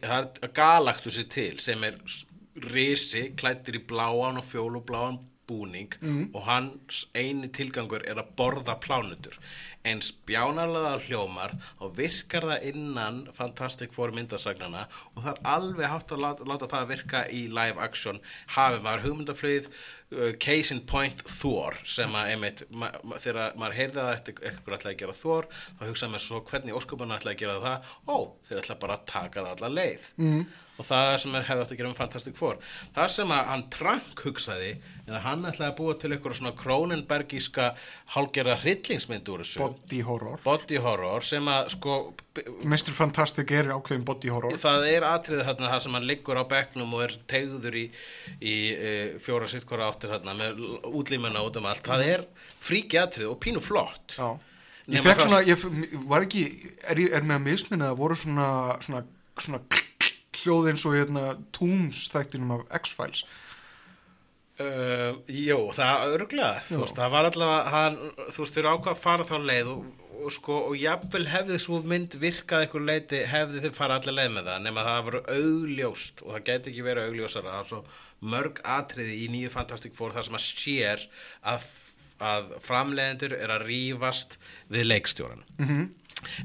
galaktusi til sem er risi klættir í bláan og fjólubláan búning og hans eini tilgangur er að borða plánutur eins bjánarlega hljómar og virkar það innan Fantastic Four myndasagnana og það er alveg hátt að láta, láta það virka í live action. Hafi maður hugmyndaflöð uh, case in point Thor sem að einmitt ma ma þegar maður heyrði að eitthvað ætlaði að gera Thor þá hugsaði maður svo hvernig ósköpunna ætlaði að gera það? Ó, þeir ætla bara að taka það alla leið. Mm. Og það sem er hefði átt að gera með Fantastic Four. Það sem að hann Trank hugsaði er að hann ætlaði að búa til eitthvað svona krónenbergíska hálgerða hryllingsmynd úr þessu. Body horror. Body horror sem að sko Mr. Fantastic er ákveðin body horror. Það er atriðið þarna það sem hann liggur á bekknum og er tegður í, í e, fjóra sittkora áttir þarna með útlímuna út um allt. Það er fríki atrið og pínu flott. Já. Ég fekk svona, ég var ekki, er, er með að misminna að voru svona, svona, svona hljóð eins og hérna Tooms þættinum af X-Files. Uh, jú, það örgulega þú veist, það var allavega hann, þú veist, þeir ákvað að fara þá leið og, og sko, og jafnvel hefði svo mynd virkað einhver leiti, hefði þeir fara allir leið með það, nema það var augljóst og það geti ekki verið augljósara það er svo mörg atriði í nýju Fantastic Four þar sem að sér að, að framleiðendur er að rífast við leikstjóran -hmm.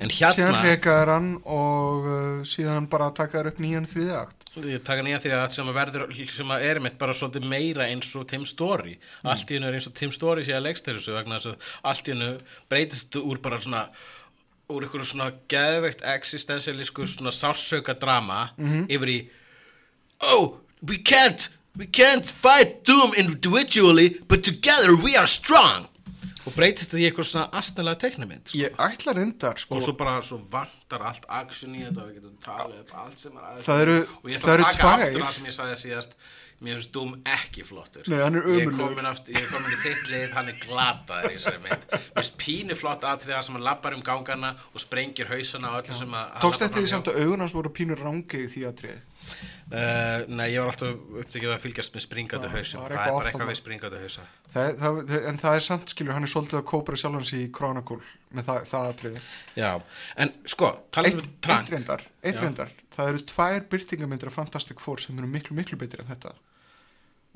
en Síðan hérna rekaður hann og uh, síðan bara takaður upp nýjan þriði akt. Ég taka nýja því að sem að verður sem að er mitt bara svolítið meira eins og Tim Story allt í hennu er eins og Tim Story sé að þessu vegna þess að allt í hennu breytist úr bara svona úr ykkur svona geðveikt existentialísku svona sársauka drama yfir í Oh, we can't we can't fight Doom individually but together we are strong. Og breytist það í eitthvað svona astnilega teiknumynd sko. Ég ætla reyndar, sko, og svo bara svo vantar allt action í þetta og við getum talið upp allt sem er aðeins Það eru- og ég ætla að taka aftur það sem ég sagði síðast. Mér finnst Doom ekki flottur. Nei, hann er ég er komin, aftur, ég er komin í tittlið hann er glataður í þessari mynd. Mér finnst pínu flott atriða sem hann lappar um gangana og sprengir hausana og öllu sem að tókst eftir því samt að augun hans voru pínur rángið í því aðrið. Uh, nei, ég var alltaf upptekið að fylgjast með springandi hausum það er bara eitthvað þarna. við springandi hausa Það, það, en það er samt, skilur, hann er svolítið að kópra sjálfan sig í Chronicle með það, það aðriði. já, en sko, talað Eitt, um eitt trang reyndar, eitt reyndar. Það eru tvær byrtingamyndir af Fantastic Four sem eru miklu, miklu betri en þetta.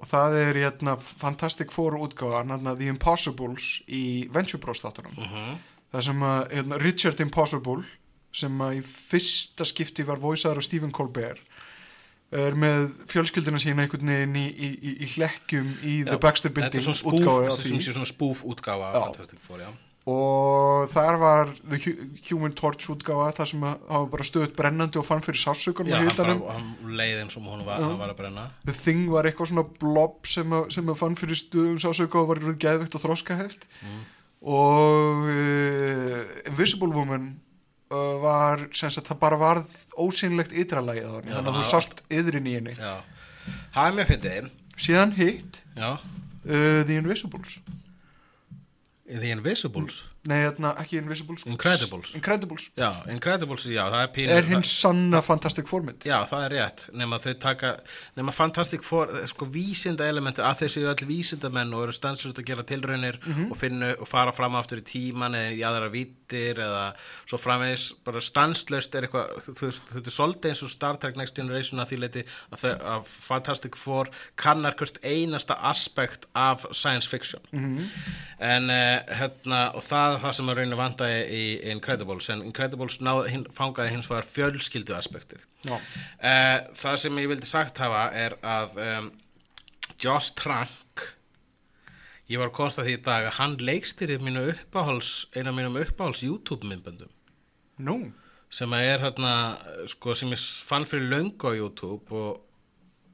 Og það er hérna Fantastic Four útgáðan, hérna The Impossibles í Venture Bros þáttunum. Mhm. Það sem að hérna, Richard Impossible, sem að í fyrsta skipti var voisaður af Stephen Colbert, er með fjölskylduna sína einhvern veginn í, í, í, í hlekkjum í The Baxter er Building útgáðu af þetta er því. af Já. Fantastic Four, já og þar var The Hu- Human Torch útgáfa þar sem var bara stöðut brennandi og fann fyrir sásökunum Já, hann, hann leið eins og hún var, Já. var að brenna The Thing var eitthvað svona blob sem að, sem að fann fyrir stöðum sásöku og var rúð geðvegt og þroskaheft Mm. og uh, Invisible Woman var sem sagt það bara varð ósynlegt ytralagið á henni þannig að þú sást yðrin í henni. Já, það er mér fyndið. Síðan hitt uh, The Invisibles. The Invisibles nei, þarna, ekki Invisibles Incredibles. Incredibles Já, Incredibles, já, það er pínu er hinn sanna Fantastic Formid Já, það er rétt, nema þau taka nema Fantastic Four, eh, sko vísinda elementi að þau séu öll vísindamenn og eru stanslust að gera tilraunir Mhm. og finna og fara fram aftur í tíman eða í aðra vítir eða svo framvegis bara stanslust er eitthvað þú veist, þetta er svolítið eins og Star Trek Next Generation að því leiti að, þau, að Fantastic Four kannar hvert einasta aspekt af science fiction Mhm. en uh, hérna og það er það sem að rauninu vandaði í Incredibles en Incredibles náð, hin, fangaði hins vegar fjölskyldu aspektið. Uh, það sem ég vildi sagt hafa er að um, Josh Trank ég var að konsta því í dag að hann leikstýrið mínu uppáhals eina af mínum uppáhals YouTube myndböndum. Nú, sem að er hérna sko, sem ég fann fyrir löngu á YouTube og,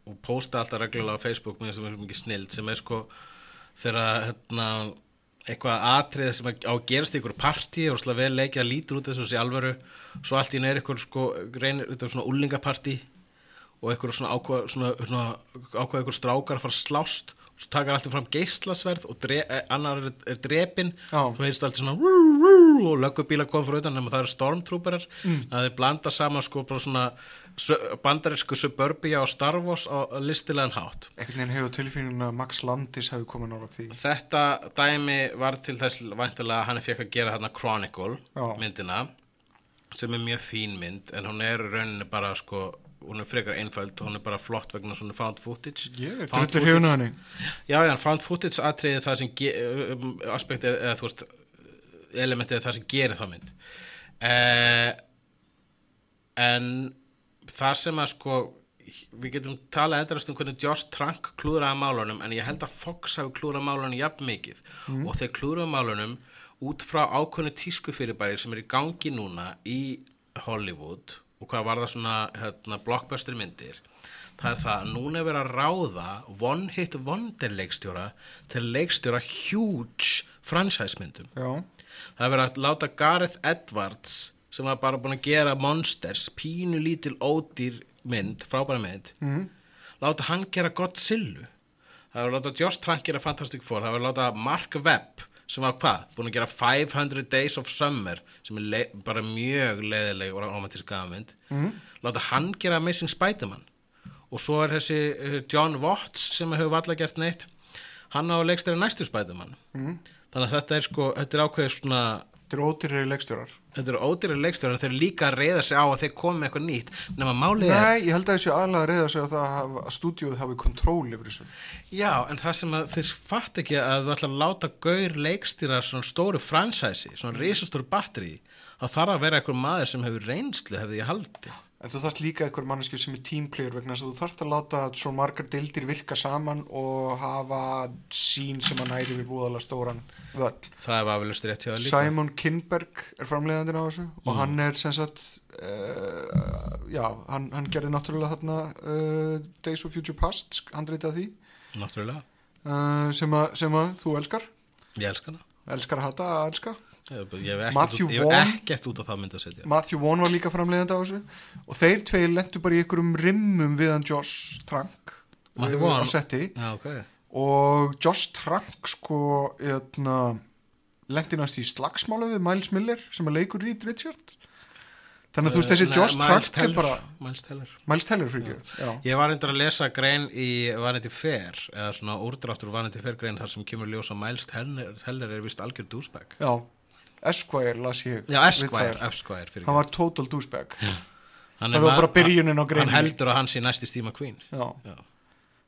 og posta alltaf reglulega á Facebook mér sem er svo mikið snild sem er sko þegar hérna eitthvað atrið sem á að gerast í ykkur partí og slá vel leikið að lítur út þessu sé alvöru. Svo allt í er ykkur sko reynir, þetta er svona úlingapartí og ykkur svona ákvað svona, svona, ákvað ykkur strákar að fara slást svo takar alltaf fram geislasverð og dre, eh, annar er, er drepin Já. svo heyrst alltaf svona rú, rú, og löggubíla kom fyrir utan nema það eru stormtrooperar mm. að þeir blanda saman sko svona bandarísku suburbia og Star Wars á listilegan hátt einhvern veginn hefur tilfinningin að Max Landis hefur komið nála því þetta dæmi var til þess væntilega að hann fekk að gera hérna Chronicle Já. myndina sem er mjög fín mynd en hún er rauninni bara sko hún er frekar einföld, hún er bara flott vegna svona found footage. Er Found footage- Já, já, found footage atriði það sem um, aspekti er, eða þú veist elementið það sem gerir þá mynd. Uh, en það sem að sko við getum talað endast um hvernig Josh Trank klúðraði málunum en ég held að Fox hafi klúðrað málunum jafn mikið. Og þeir klúðraði málunum út frá ákveðnu tísku fyrirbæri sem er í gangi núna í Hollywood og hvað var það svona hérna, blockbuster myndir? Það er það að núna er verið að ráða one hit wonder leikstjóra til leikstjóra huge franchise myndum. Já, það er verið að láta Gareth Edwards sem var bara búin að gera Monsters pínu lítil ódýr mynd frábæra mynd mm. láta hann gera Godzilla. Það var að láta Josh Trank gera Fantastic Four. Það var að láta Mark Webb sem var hvað, búin að gera 500 Days of Summer sem er bara mjög leðileg og romantísk gafmynd mm. láta hann gera Amazing Spider-Man. Og svo er þessi uh, John Watts sem hefur valla gert neitt. Hann á leikstæri næstu Spider-Man. Mm. þannig að þetta er sko, þetta er ákveðið svona þetta eru ódýrari leikstjórar. Þetta eru ódýrar leikstjórar þeir líka að reyða sig á að þeir komi með eitthvað nýtt. Nema málið er, Nei, ég held að þessi aðlega að reyða sig á það að, að stúdíóð hafi kontról yfir þessu. Já, en það sem að þeir fatt ekki að þú ætla að láta gaur leikstýra svona stóru fransæsi, svona risastóru batteri þá þarf að vera eitthvað maður sem hefur reynslu hefði ég haldi En þú þarft líka einhver manneski sem er teamplayer vegna þess að þú þarft að láta svo margar deildir virka saman og hafa sín sem að næri við búðalega stóran völl. það er vafilust rétt hjá það líka. Simon Kinberg er framleiðandinn á þessu og hann er sem sagt, uh, já, hann, hann gerði náttúrulega þarna uh, Days of Future Past, handreitað því, náttúrulega, uh, sem, að, sem að þú elskar, ég elska hana. Elskar að hata að elska. ég hef ekkert út, út á það mynd að setja. Matthew Vaughn var líka framleiðandi á þessu og þeir tveir lentu bara í einhverjum rimmum viðan Josh Trank á setti. Já, ok, og Josh Trank sko eitna, lendi næst í slagsmálu við Miles Miller sem er leikur Reed Richard þannig að þú veist þessi Nei, Josh Trank er bara Miles Teller. Miles Teller. Ég var reyndar að lesa grein í Vanity Fair eða svona úrdráttur Vanity Fair grein þar sem kemur ljós að Miles Teller, Teller er vist algjör douchebag. Já, Esquire las ég Já, Esquire. Esquire hann var total douchebag. Hann það var bara byrjunin á Hann heldur að hann sé næsti Steve McQueen. Já. Já.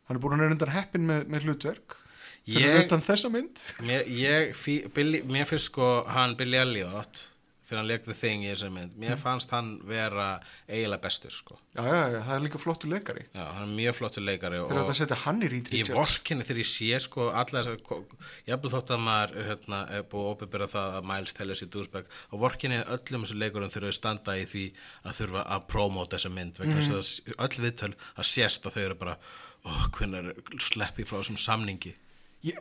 Hann er búin að reynda heppin með, með hlutverk. Fyrir utan þessa mynd. Mér, ég fí, Billy, mér finnst sko hann Billy Elliot þegar hann The Thing í þessari mynd mér fannst hann vera eiginlega bestur sko. Já, já, já, það er líka flottur leikari. Já, hann er mjög flottur leikari þegar þetta setja hann í Reed Ég vorkinni þegar ég sé sko alla þessar, ég hef þótt að maður hérna, er búið opibera það að Miles Teller sér dúsbæk og vorkinni öllum þessu leikurum þurfa að standa í því að þurfa að prómóta þessa mynd að öll viðtöl að sést að þau eru bara, ó, hvernig sleppi frá þessum samningi? Ég,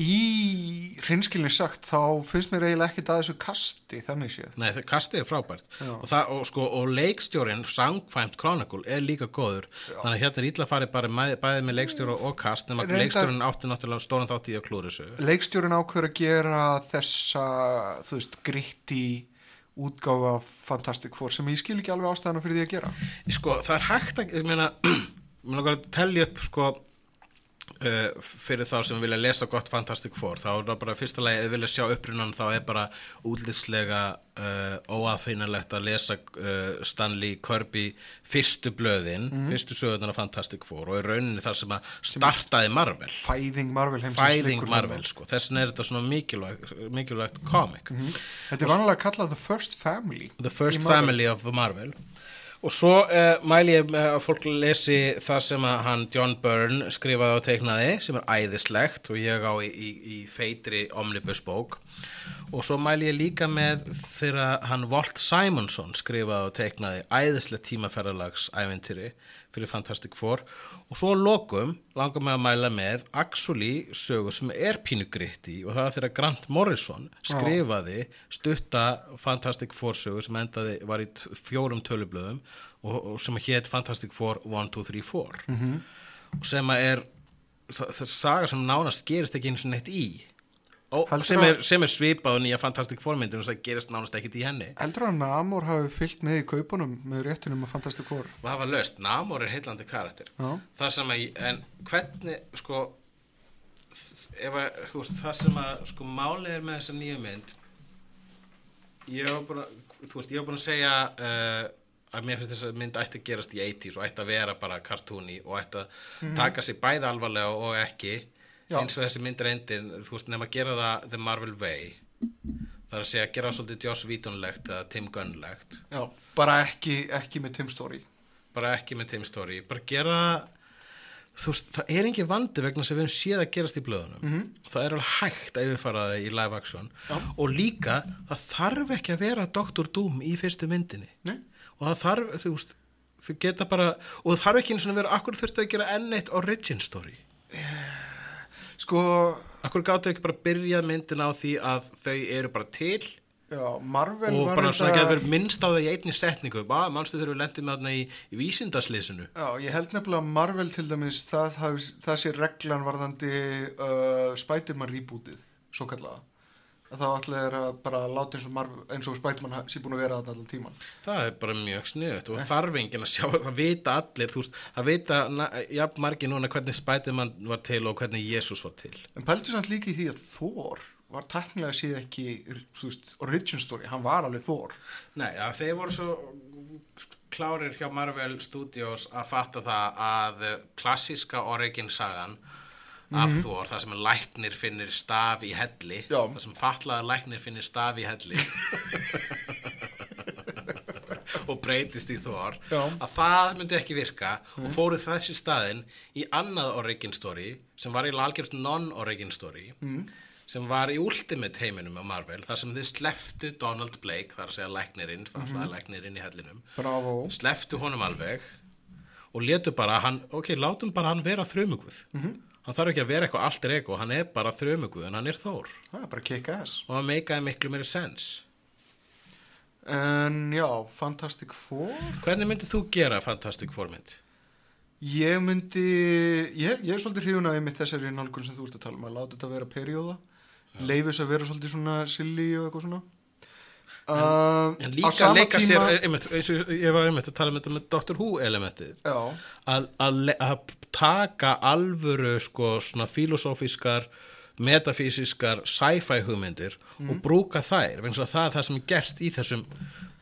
í hreinskilni sagt þá finnst mér eiginlega ekkit að þessu kasti þannig séð. Nei, það kastið er frábært. Já. og, það, og, sko, og leikstjórin, Sangkvæmt Chronicle er líka góður, þannig að hérna er illa farið bara með, bæðið með leikstjóra og kast nema Reyndar- leikstjórin átti náttúrulega stóran þátt í að klúra þessu. Leikstjórin ákveður að gera þessa þú veist, gritti útgáfa Fantastic Four sem ég skil ekki alveg ástæðana fyrir því að gera. Sko, það er hægt að ég meina, mér langar að tellja upp sko uh, fyrir þá sem vilja lesa gott Fantastic Four þá er það bara fyrsta lagi, ef vilja sjá upprunan þá er bara útlýslega uh, óaðfinnalegt að lesa uh, Stanley Kirby fyrstu blöðin, fyrstu sögurnar af Fantastic Four og í rauninni þar sem að startaði Marvel. Fæðing Marvel fæðing Marvel sko, þess vegna er þetta svona mikilvægt, mikilvægt komik Þetta er vanlega kallað The First Family The First. Family of Marvel og svo uh, mæli ég með að fólk lesi það sem að hann John Byrne skrifaði og teiknaði sem er æðislegt og ég á í, í, í feitri omnibus bók. Og svo mæli ég líka með þegar hann Walt Simonson skrifaði og teiknaði æðislegt tímaferðalags æventýri fyrir Fantastic Four og svo lokum langar mig að mæla með Axuli sögu sem er pínu gritti og það er þegar Grant Morrison skrifaði stutta Fantastic Four sögu sem endaði var í fjórum tölublöðum og, og sem hétt Fantastic Four 1, 2, 3, 4 -hmm. og sem að er það, það saga sem nánast gerist ekki eins og neitt í Heldurðu sem er, sem er svipað og nýja Fantastic Four myndin og það gerist nánast ekkit í henni. Heldur að Namor hafi fyllt með í kaupunum með réttunum að Fantastic Four? Og það var löst, Namor er heillandi karakter. Það sem að, en hvernig sko að, þú veist, það sem að sko málið er með þessa nýju mynd ég var búin að þú veist, ég var búin að segja uh, að mér finnst þess að mynd ætti að gerast í 80s og ætti að vera bara kartúni og ætti að taka sig bæði alvarlega og ekki Já. eins og þessi mynd reyndir þú veist, nefn að gera það The Marvel Way það er að segja að gera svolítið Joss Whedon-legt eða Tim Gunn-legt Já, bara ekki, ekki með Tim Story bara ekki með Tim Story bara gera þú veist, það er engin vandi vegna sem við höfum séð að gerast í blöðunum -hmm. það er alveg hægt að yfirfara það í live action Já. og líka það þarf ekki að vera Dr. Doom í fyrstu myndinni Nei. og það þarf, þú veist þau geta bara, og það þarf ekki eins og vera akkur þurftu að gera enn eitt origin story Sko, akkur gáttu ekki bara byrjað myndin á því að þau eru bara til? já, Marvel og var bara svona reyndar- getur verið minnst á það í einni setningu. Bara, mannstu þegar við lendum með þarna í, í vísindaslýsinu Já, ég held nefnilega að Marvel til dæmis það, það, það sé reglan varðandi uh, Spiderman rebootið svo kallaða að það ætla er að bara láta eins og, eins og Spiderman ha- sé búin að vera allan tíman Það er bara mjög sniðut og þarf enginn að sjá, það vita allir, þú veist, það vita jafn margir núna hvernig Spiderman var til og hvernig Jésús var til. en pæltu samt líka í því að Thor var teknilega séð ekki þú veist, origin story, hann var alveg Thor. Nei, ja, þeir voru svo klárir hjá Marvel Studios að fatta það að eh, klassíska origin sagan af Thor, það sem læknir finnir staf í helli, Já. það sem fatlaða læknir finnir staf í helli. Og breytist í Thor. Já. að það myndi ekki virka og fóru þessi staðinn í annað origin story sem var í algjört non-origin story mm. sem var í Ultimate heiminum á Marvel þar sem þið sleftu Donald Blake þar að segja læknirinn, fatlaða læknirinn í hellinum. Bravo. Sleftu honum alveg og letu bara hann, ok, látum bara hann vera þrömugvuð hann þarf ekki að vera eitthvað allt ego, hann er bara þrömugvuð en hann er Thor það er bara kick ass. Og það meikaði miklu meiri sens en já, Fantastic Four? Hvernig myndið þú gera Fantastic Four mynd? Ég myndi, ég, ég er svolítið hrifun að einmitt þessari nálgun sem þú ert að tala um að láta þetta vera perjóða, leifis að vera svolítið svona silly og eitthvað svona. Uh, En á líka leika sér, tíma- einmitt, eins og ég var einmitt að tala um þetta með Doctor Who elementið, Já, að, að, að taka alvöru sko svona filosófískar, metafísiskar sci-fi hugmyndir og brúka þær, vegna það er það sem er gert í þessum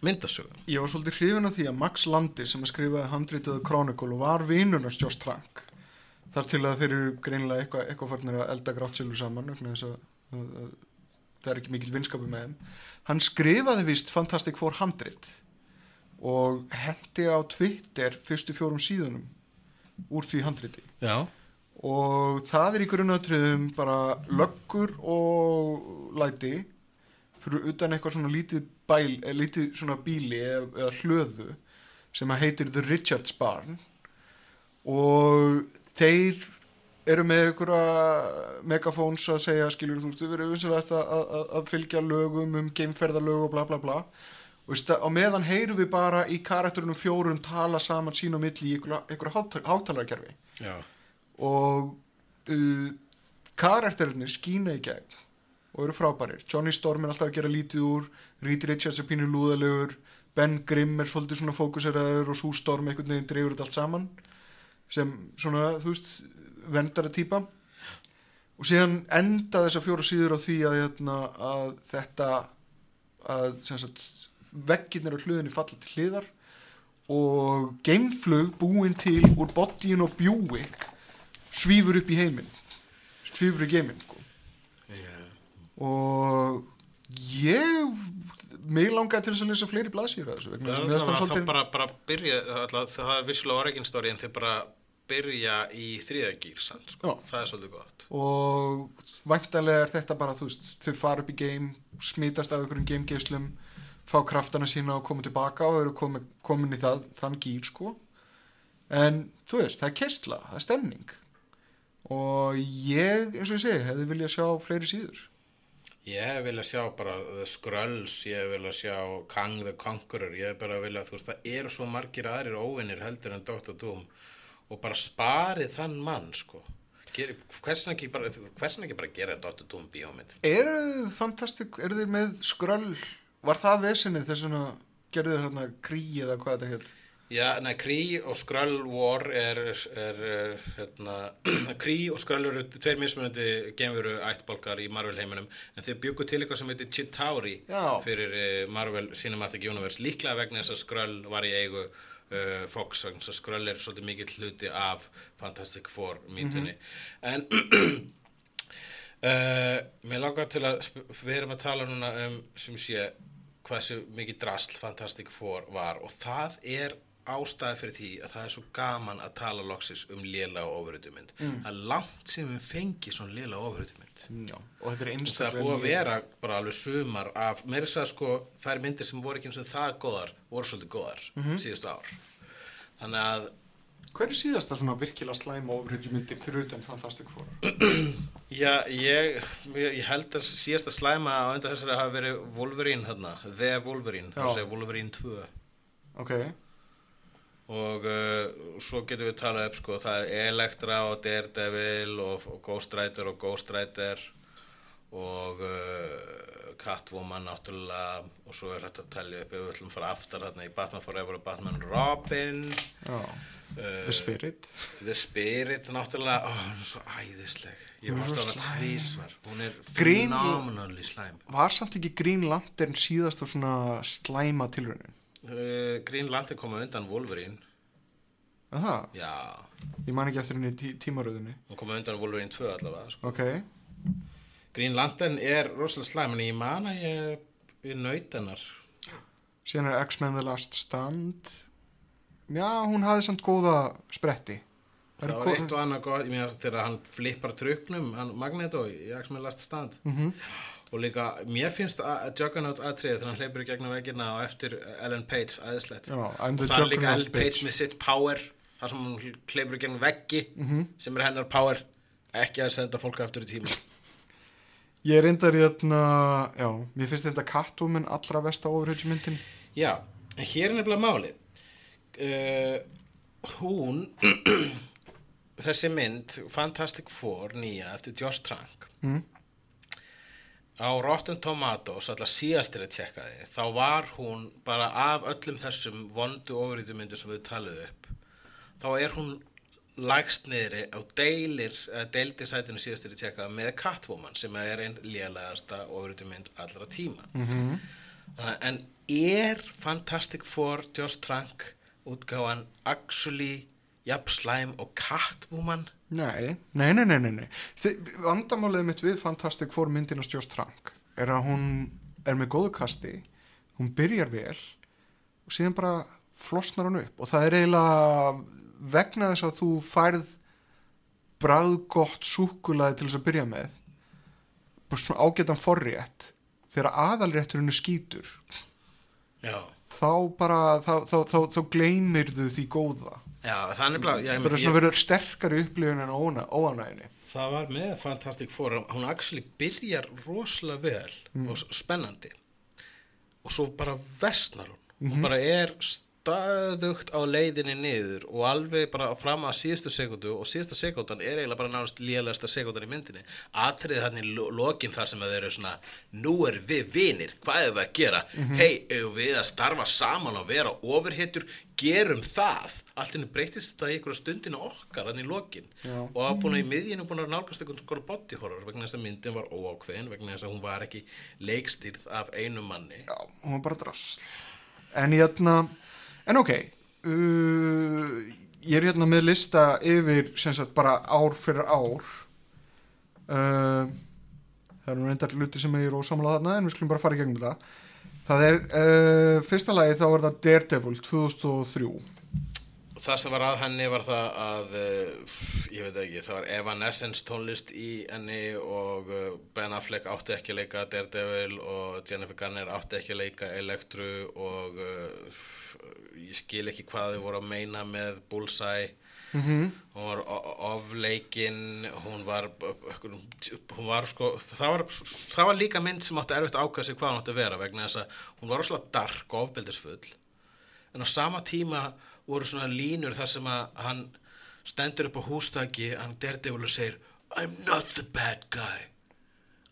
myndasögum. ég var svolítið hrifun af því að Max Landi sem að skrifaði handritaðu Chronicle og var vinunars Joss Trank þar til að þeir eru greinilega eitthvað, eitthvað farnir að elda grátsilu saman þess að, að, að það er ekki mikill vinskapu með þeim hann skrifaði vist Fantastic Four handrit og hendi á Twitter fyrstu fjórum síðunum úr því handriti. Já, og það er í grunnatriðum bara löggur og læti fyrir utan eitthvað svona lítið, bæl, eh, lítið svona bíli eða, eða hlöðu sem að heitir The Richards Barn. Og þeir eru með einhverja megafóns að segja skilur þú veist, við erum vinsilegast að, að, að fylgja lögum um geimferðalög og bla bla bla. Og meðan heyrum við bara í karakterunum fjórum tala saman sín og milli í einhverja hátalarkerfi. Og uh, karakterinir skína í gegn og eru frábærir. Johnny Storm er alltaf að gera lítið úr Reed Richards er pínu lúðalegur Ben Grimm er svolítið svona fókuseraður og Sue Storm einhvern veginn dreifur þetta allt saman. Sem svona, þú veist vendara típa og síðan enda þessar fjóra síður á því að, hérna, að þetta að veggirnir á hluðinni falla til hliðar og geimflug búin til úr bodyin og Buick svífur upp í heiminn svífur í geiminn sko. og ég mig langaði til þess að lesa fleiri blaðsýr að þessu vegna það þess að mér finnst hann það svolítið- bara, bara byrja, það, það er vissulega origin story en þeir bara byrja í þriðagýr samt, sko. Það er svolítið gott. og væntanlega er þetta bara þú veist, þau fara upp í game smitast af einhverjum gamegeislum fá kraftana sína og koma tilbaka og eru komin, komin í það, þann gýr sko en þú veist, það er kersla það er stemning og ég, eins og ég segi, hefði viljað sjá fleiri síður Ég hef viljað sjá bara The Skrulls, ég hef viljað sjá Kang the Conqueror, ég bara viljað, þú veist, það eru svo margir aðrir óvinnir heldur en Dr. Doom og bara sparið þann mann, sko. Hversin ekki bara, hversin ekki bara gera Dr. Doom bíómynd? eru fantastik, eru þeir með skröll var það vesenið þess að gerðu þeir hérna krí eða hvað þetta hétt Já, nei, Kree og Skrull War er, er, hérna, Kree og Skrull eru tveir mismunandi geimveru ættbólkar í Marvel heiminum en þeir byggu til eitthvað sem heitir Chitauri Já. fyrir eh, Marvel Cinematic Universe líklega vegna þess að Skrull var í eigu uh, Fox, þannig að Skrull er svolítið mikill hluti af Fantastic Four mítunni en Uh, mér langar til að við erum að tala núna um sem sé hversu mikið drasl Fantastic Four var. Og það er ástæði fyrir því að það er svo gaman að tala loksis um léla og ofuröldumynd mm. það er langt sem við fengi svona léla og ofuröldumynd Já, og þetta er og það er einstaklega búið að vera bara alveg sumar af, meira þess að sko það er myndir sem voru ekki eins og það góðar voru svolítið góðar síðustu ár. Þannig að Hver er síðasta svona virkilega slæma ofurhugmyndi fyrir utan Fantastic Four? Já, ég, ég held að síðasta slæma á undan þessari hafi verið Wolverine hérna, The Wolverine, það segja Wolverine 2 Ok, og uh, svo getum við talað upp sko, það er Elektra og Daredevil og, og Ghost Rider og Ghost Rider og uh, Catwoman náttúrulega. Og svo er þetta að telja upp við ætlum að fara aftar hérna í Batman Forever og Batman Robin. Já, uh, The Spirit. The Spirit náttúrulega, ó, hún er svo æðisleg. Ég var alltaf að tvísvar. Hún er Green- phenomenally slæm. Var samt ekki Green Lantern síðast og svona slæma tilraunin? Uh, Green Lantern koma undan Wolverine. Er Það, Já, ég man ekki eftir henni í tí tímaröðinni. Hún koma undan Wolverine 2 allavega sko. Ok, Green Lantern er rosalega slæm en ég man að ég, naut hennar. Síðan er X-Men The Last Stand. Já, hún hafði samt góða spretti. Það var eitt og annað meina, þegar hann flippar truknum hann Magneto í X-Men Last Stand. Mhm. Og líka, mér finnst að Juggernaut atriði þegar hann hleypur í gegnum veggina og eftir Ellen Page aðeinslegt og það er líka Ellen Page með sitt power þar sem hann hleypur í gegnum veggi Mhm. sem er hennar power ekki að senda fólk aftur í tíma Ég er reyndar í þarna, já, mér finnst þetta Catwoman allra vest á ofurhugmyndin Já, en hér er nefnilega málið. Uh, hún, þessi mynd, Fantastic Four, nýja, eftir Josh Trank, mm. Á Rotten Tomatoes, alltaf síðastir að tjekka því, þá var hún bara af öllum þessum vondu ofurýtumyndu sem við talið upp, þá er hún lægst niðri á deilir, deildi sætinu síðastir að tjekka með Catwoman, sem er einn lélegasta ofurýtumynd allra tíma. Mm Þannig, en er Fantastic Four Josh Trank útgáfan actually jafn slæm og Catwoman? Nei, nei, nei, nei, nei, Vandamálið mitt við Fantastic Four myndina Stjós Trank er að hún er með góðu kasti, hún byrjar vel og síðan bara flosnar hún upp og það er eiginlega vegna þess að þú færð bræðgott súkulaði til þess að byrja með bara svona ágætan forrétt þegar aðalrétturinn er skítur Já. þá bara þá, þá, þá, þá gleymir þú því góða Já, það er nefnilega, bara ég, svona verður sterkari upplifun en óana, óanæginni það var með Fantastic Four, hún actually byrjar rosalega vel og s- spennandi. Og svo bara versnar hún og bara er staðugt á leiðinni niður og alveg bara fram að síðustu sekundu og síðustu sekundan er eiginlega bara nánast lélegasta sekundan í myndinni. Atriðið hann í lo- lokin þar sem að þeir eru svona nú er við vinir, hvað er við að gera? Hei, eigum við að starfa saman og vera ofurhetjur, gerum það. Allt henni breytist þetta í einhverja stundinu okkar hann í lokin. Já. og að búin að í miðjunu búin að nálgast einhvern skora body horror vegna þess að myndin var óákveðin vegna þess að hún var ekki leikstýrð af einu manni. Já, hún var bara drasl. En hérna, en ok uh, Ég er hérna með lista yfir sem sagt bara ár fyrir ár. Uh, Það eru reyndar hluti sem er ósamlega þarna en við skulum bara fara í gegnum þetta. Það er, uh, fyrsta lagi þá er það Daredevil 2003 það sem var að henni var það að uh, ég veit ekki, það var Evanescence tónlist í henni og uh, Ben Affleck átti ekki að leika Daredevil og Jennifer Garner átti ekki að leika Elektru og uh, ég skil ekki hvað þau voru að meina með Bullseye mm -hmm. hún var o- ofleikin hún var hún var sko það var, það var líka mynd sem átti erfitt ákvæða sig hvað hún átti að vera vegna þess að hún var rosalega dark og ofbeldisfull en á sama tíma voru svona línur þar sem að hann stendur upp á hústaki hann og segir I'm not the bad guy.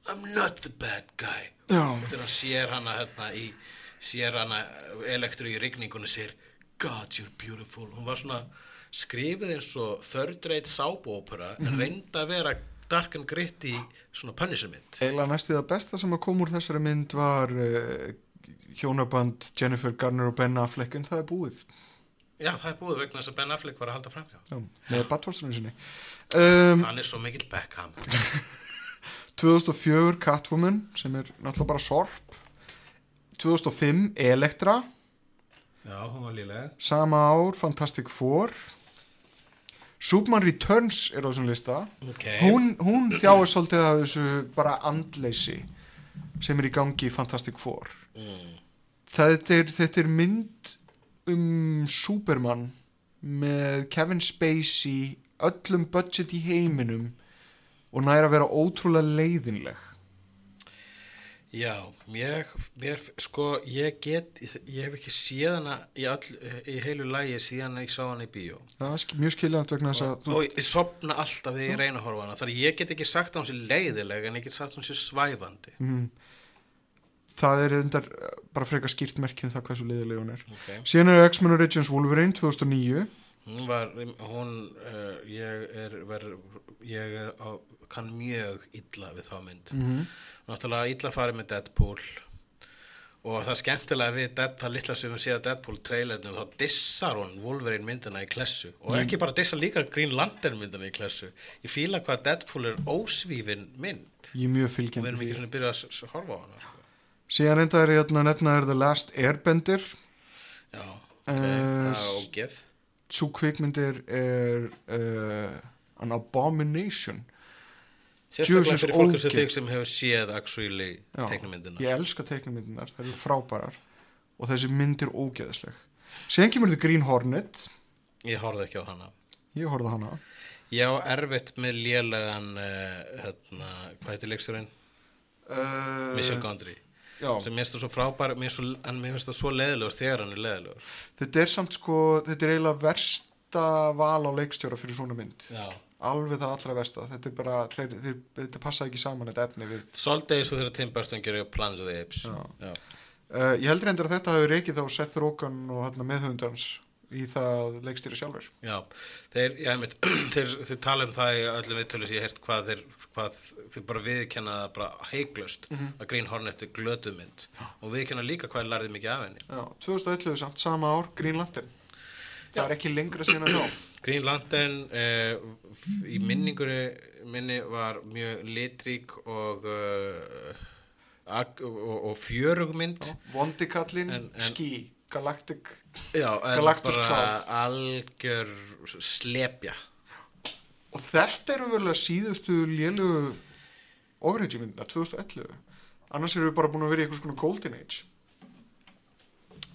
I'm not the bad guy. Og þegar hann sér hana hérna í sér hana elektru í rigningunni segir God you're beautiful. Hún var svona skrifið eins og third rate sábópera en reyndi að vera dark and gritty svona punisher mynd Eila næstu það besta sem að koma úr þessari mynd var uh, hjónaband Jennifer Garner og Ben Affleck en það er búið. Já það er búið vegna þess að Ben Affleck var að halda framhjá. Já, með badfórstunum sinni. Um, hann er svo mikill Beckham. 2004 Catwoman sem er náttúrulega bara sorp. 2005 Elektra. Já, hún var lílega sama ár Fantastic Four. Superman Returns er á þessum lista. Ok, hún, hún þjáist svolítið af þessu bara andleysi sem er í gangi í Fantastic Four. Mm. Þetta er, þetta er mynd um Superman með Kevin Spacey öllum budget í heiminum og næra að vera ótrúlega leiðinleg Já, mér, mér, sko, ég get, ég hef ekki séð hana í, í heilu lægi síðan ég sá hana í bíó. það er mjög skiljandt vegna þess að Og, þú, og ég sopna alltaf þegar ég reyna að horfa hana. Að ég get ekki sagt að hún sé leiðileg en ég get sagt að hún sé svæfandi. mm, það er endar bara frekar skýrt merkjum það hversu leiðileg hún er. Ok. síðan er X-Men Origins Wolverine 2009 Hún var, hún, uh, ég er, ver, ég er á, kann mjög illa við þá mynd. mm Náttúrulega illa farið með Deadpool. Og það skemmtilega við það litla sem við séð Deadpool trailernum þá dissar hún Wolverine myndina í klessu. Og ekki bara dissar líka Green Lantern myndina í klessu. Ég fíla hvað Deadpool er ósvífin mynd. Ég er mjög við fylgjandi erum því. ekki svona byrjað að horfa á sko. Síðan enda er hérna nefna er The Last Airbender. Já, ok, Eh, það s- er ógeð. Svo kvikmyndir er uh, an abomination. Sérstaklega fyrir fólk sem þig sem hefur séð actually Já, teiknumyndina ég elska teiknumyndinar, það eru frábærar. Og þessi mynd er ógeðisleg síðan kemur þetta Green Hornet. Ég horfði ekki á hana. Ég horfði á hana. Ég á erfitt með lélegan uh, hérna, hvað heitir leikstjórinn? uh, Michel Gondry. já, sem mér finnst það svo frábær mér finnst svo, en mér finnst það svo leðilegur þegar hann er leðilegur þetta er samt sko þetta er eiginlega versta val á leikstjóra fyrir svona mynd já. alveg það allra versta þetta er bara, þeir, þeir, þetta passa ekki saman þetta efni við svolítið eins og þegar Tim Burton gerir Planet of the Apes Já. Já. uh, ég heldur endur að þetta hafi reikið þá Seth Rogen og hérna, meðhundans í það leikstjóri sjálfur Já, þeir, já, einmitt, þeir, þeir tala um það í öllum viðtölu sem ég hef heyrt hvað þeir, hvað þeir bara viðkenna bara heiklust að Green Hornet er glötumynd og viðkenna líka hvað er lærið mikið af henni. Já, 2011 samt sama ár Green Lantern. Það Já. er ekki lengra síðan en þá. Green Lantern eh, í minningunni minni var mjög litrík og, uh, og, og fjörugmynd. Vondikallin, En- Galactic Já, en Galactus bara Cloud. algjör slepja. og þetta er umverulega síðustu lélugu overheitjumyndina 2011 annars erum við bara búin að vera í eitthvað svona Golden Age.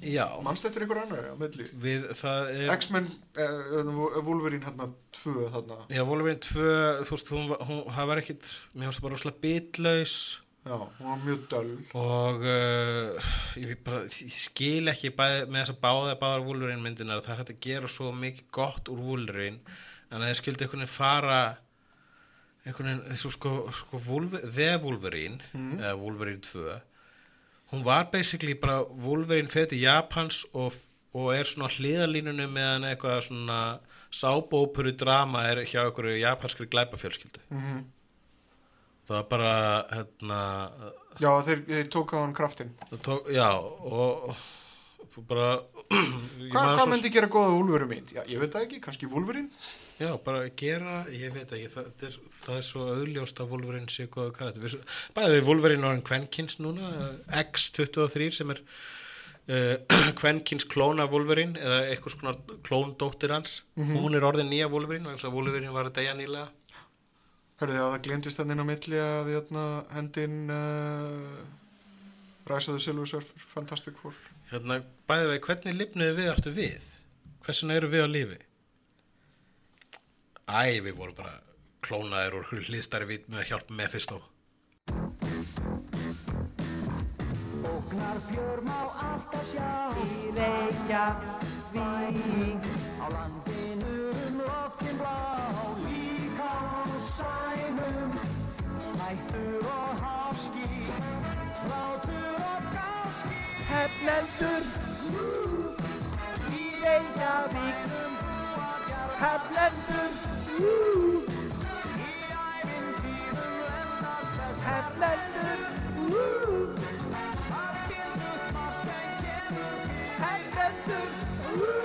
Já, mannst þetta er einhver annar á milli? Við það er... X-Men, uh, Wolverine hérna tvö þarna. Já, Wolverine 2, þú veist, hún, var- hún það var ekkit, mér það bara rosalega bitlaus já, hún var mjög döl og uh, ég, bara, ég skil ekki bæði, með þess að báða báðar Wolverine myndinar að það er hægt að gera svo mikið gott úr Wolverine en að þeir skildi einhvern veginn fara einhvern veginn, þessu sko, sko Wolver, The Wolverine, eða Wolverine 2 hún var basically bara Wolverine fyrir Japans og, og er svona hliðalínunum meðan eitthvað svona sábópuru drama er hjá einhverju japanskri glæpafjölskyldu. Mm það var bara hérna, já, þeir, þeir tók á hann kraftin tók, já og, bara Hva, hvað myndi gera góða Wolverine mynd? Já, ég veit ekki, kannski Wolverine? Já, bara gera, ég veit ekki það, það, er, það er svo auðljóst að Wolverine sé góða karakter. Við- bæði við Wolverine orðin Kvenkins núna X23 sem er uh, Kvenkins klóna Wolverine eða eitthvað svona klóndóttir hans. Hún er orðin nýja vegna þess að Wolverine var að deyja nýlega Hörðu að það glemdist þannig á milli að hérna, hendin uh, Silver Surfer Fantastic Four hérna, bæði við, hvernig lifnuðu við aftur við? Hversuna eru við á lífi? Æ, við vorum bara klónaðir úr hlýstari vít með hjálp með fyrst og Óknar fjör má alltaf sjá Í Reykjavík Á Hættur og háski Látur og gáski Heflendur Í Reykjavík Heflendur Í ævintýrum lendast þess Heflendur Heflendur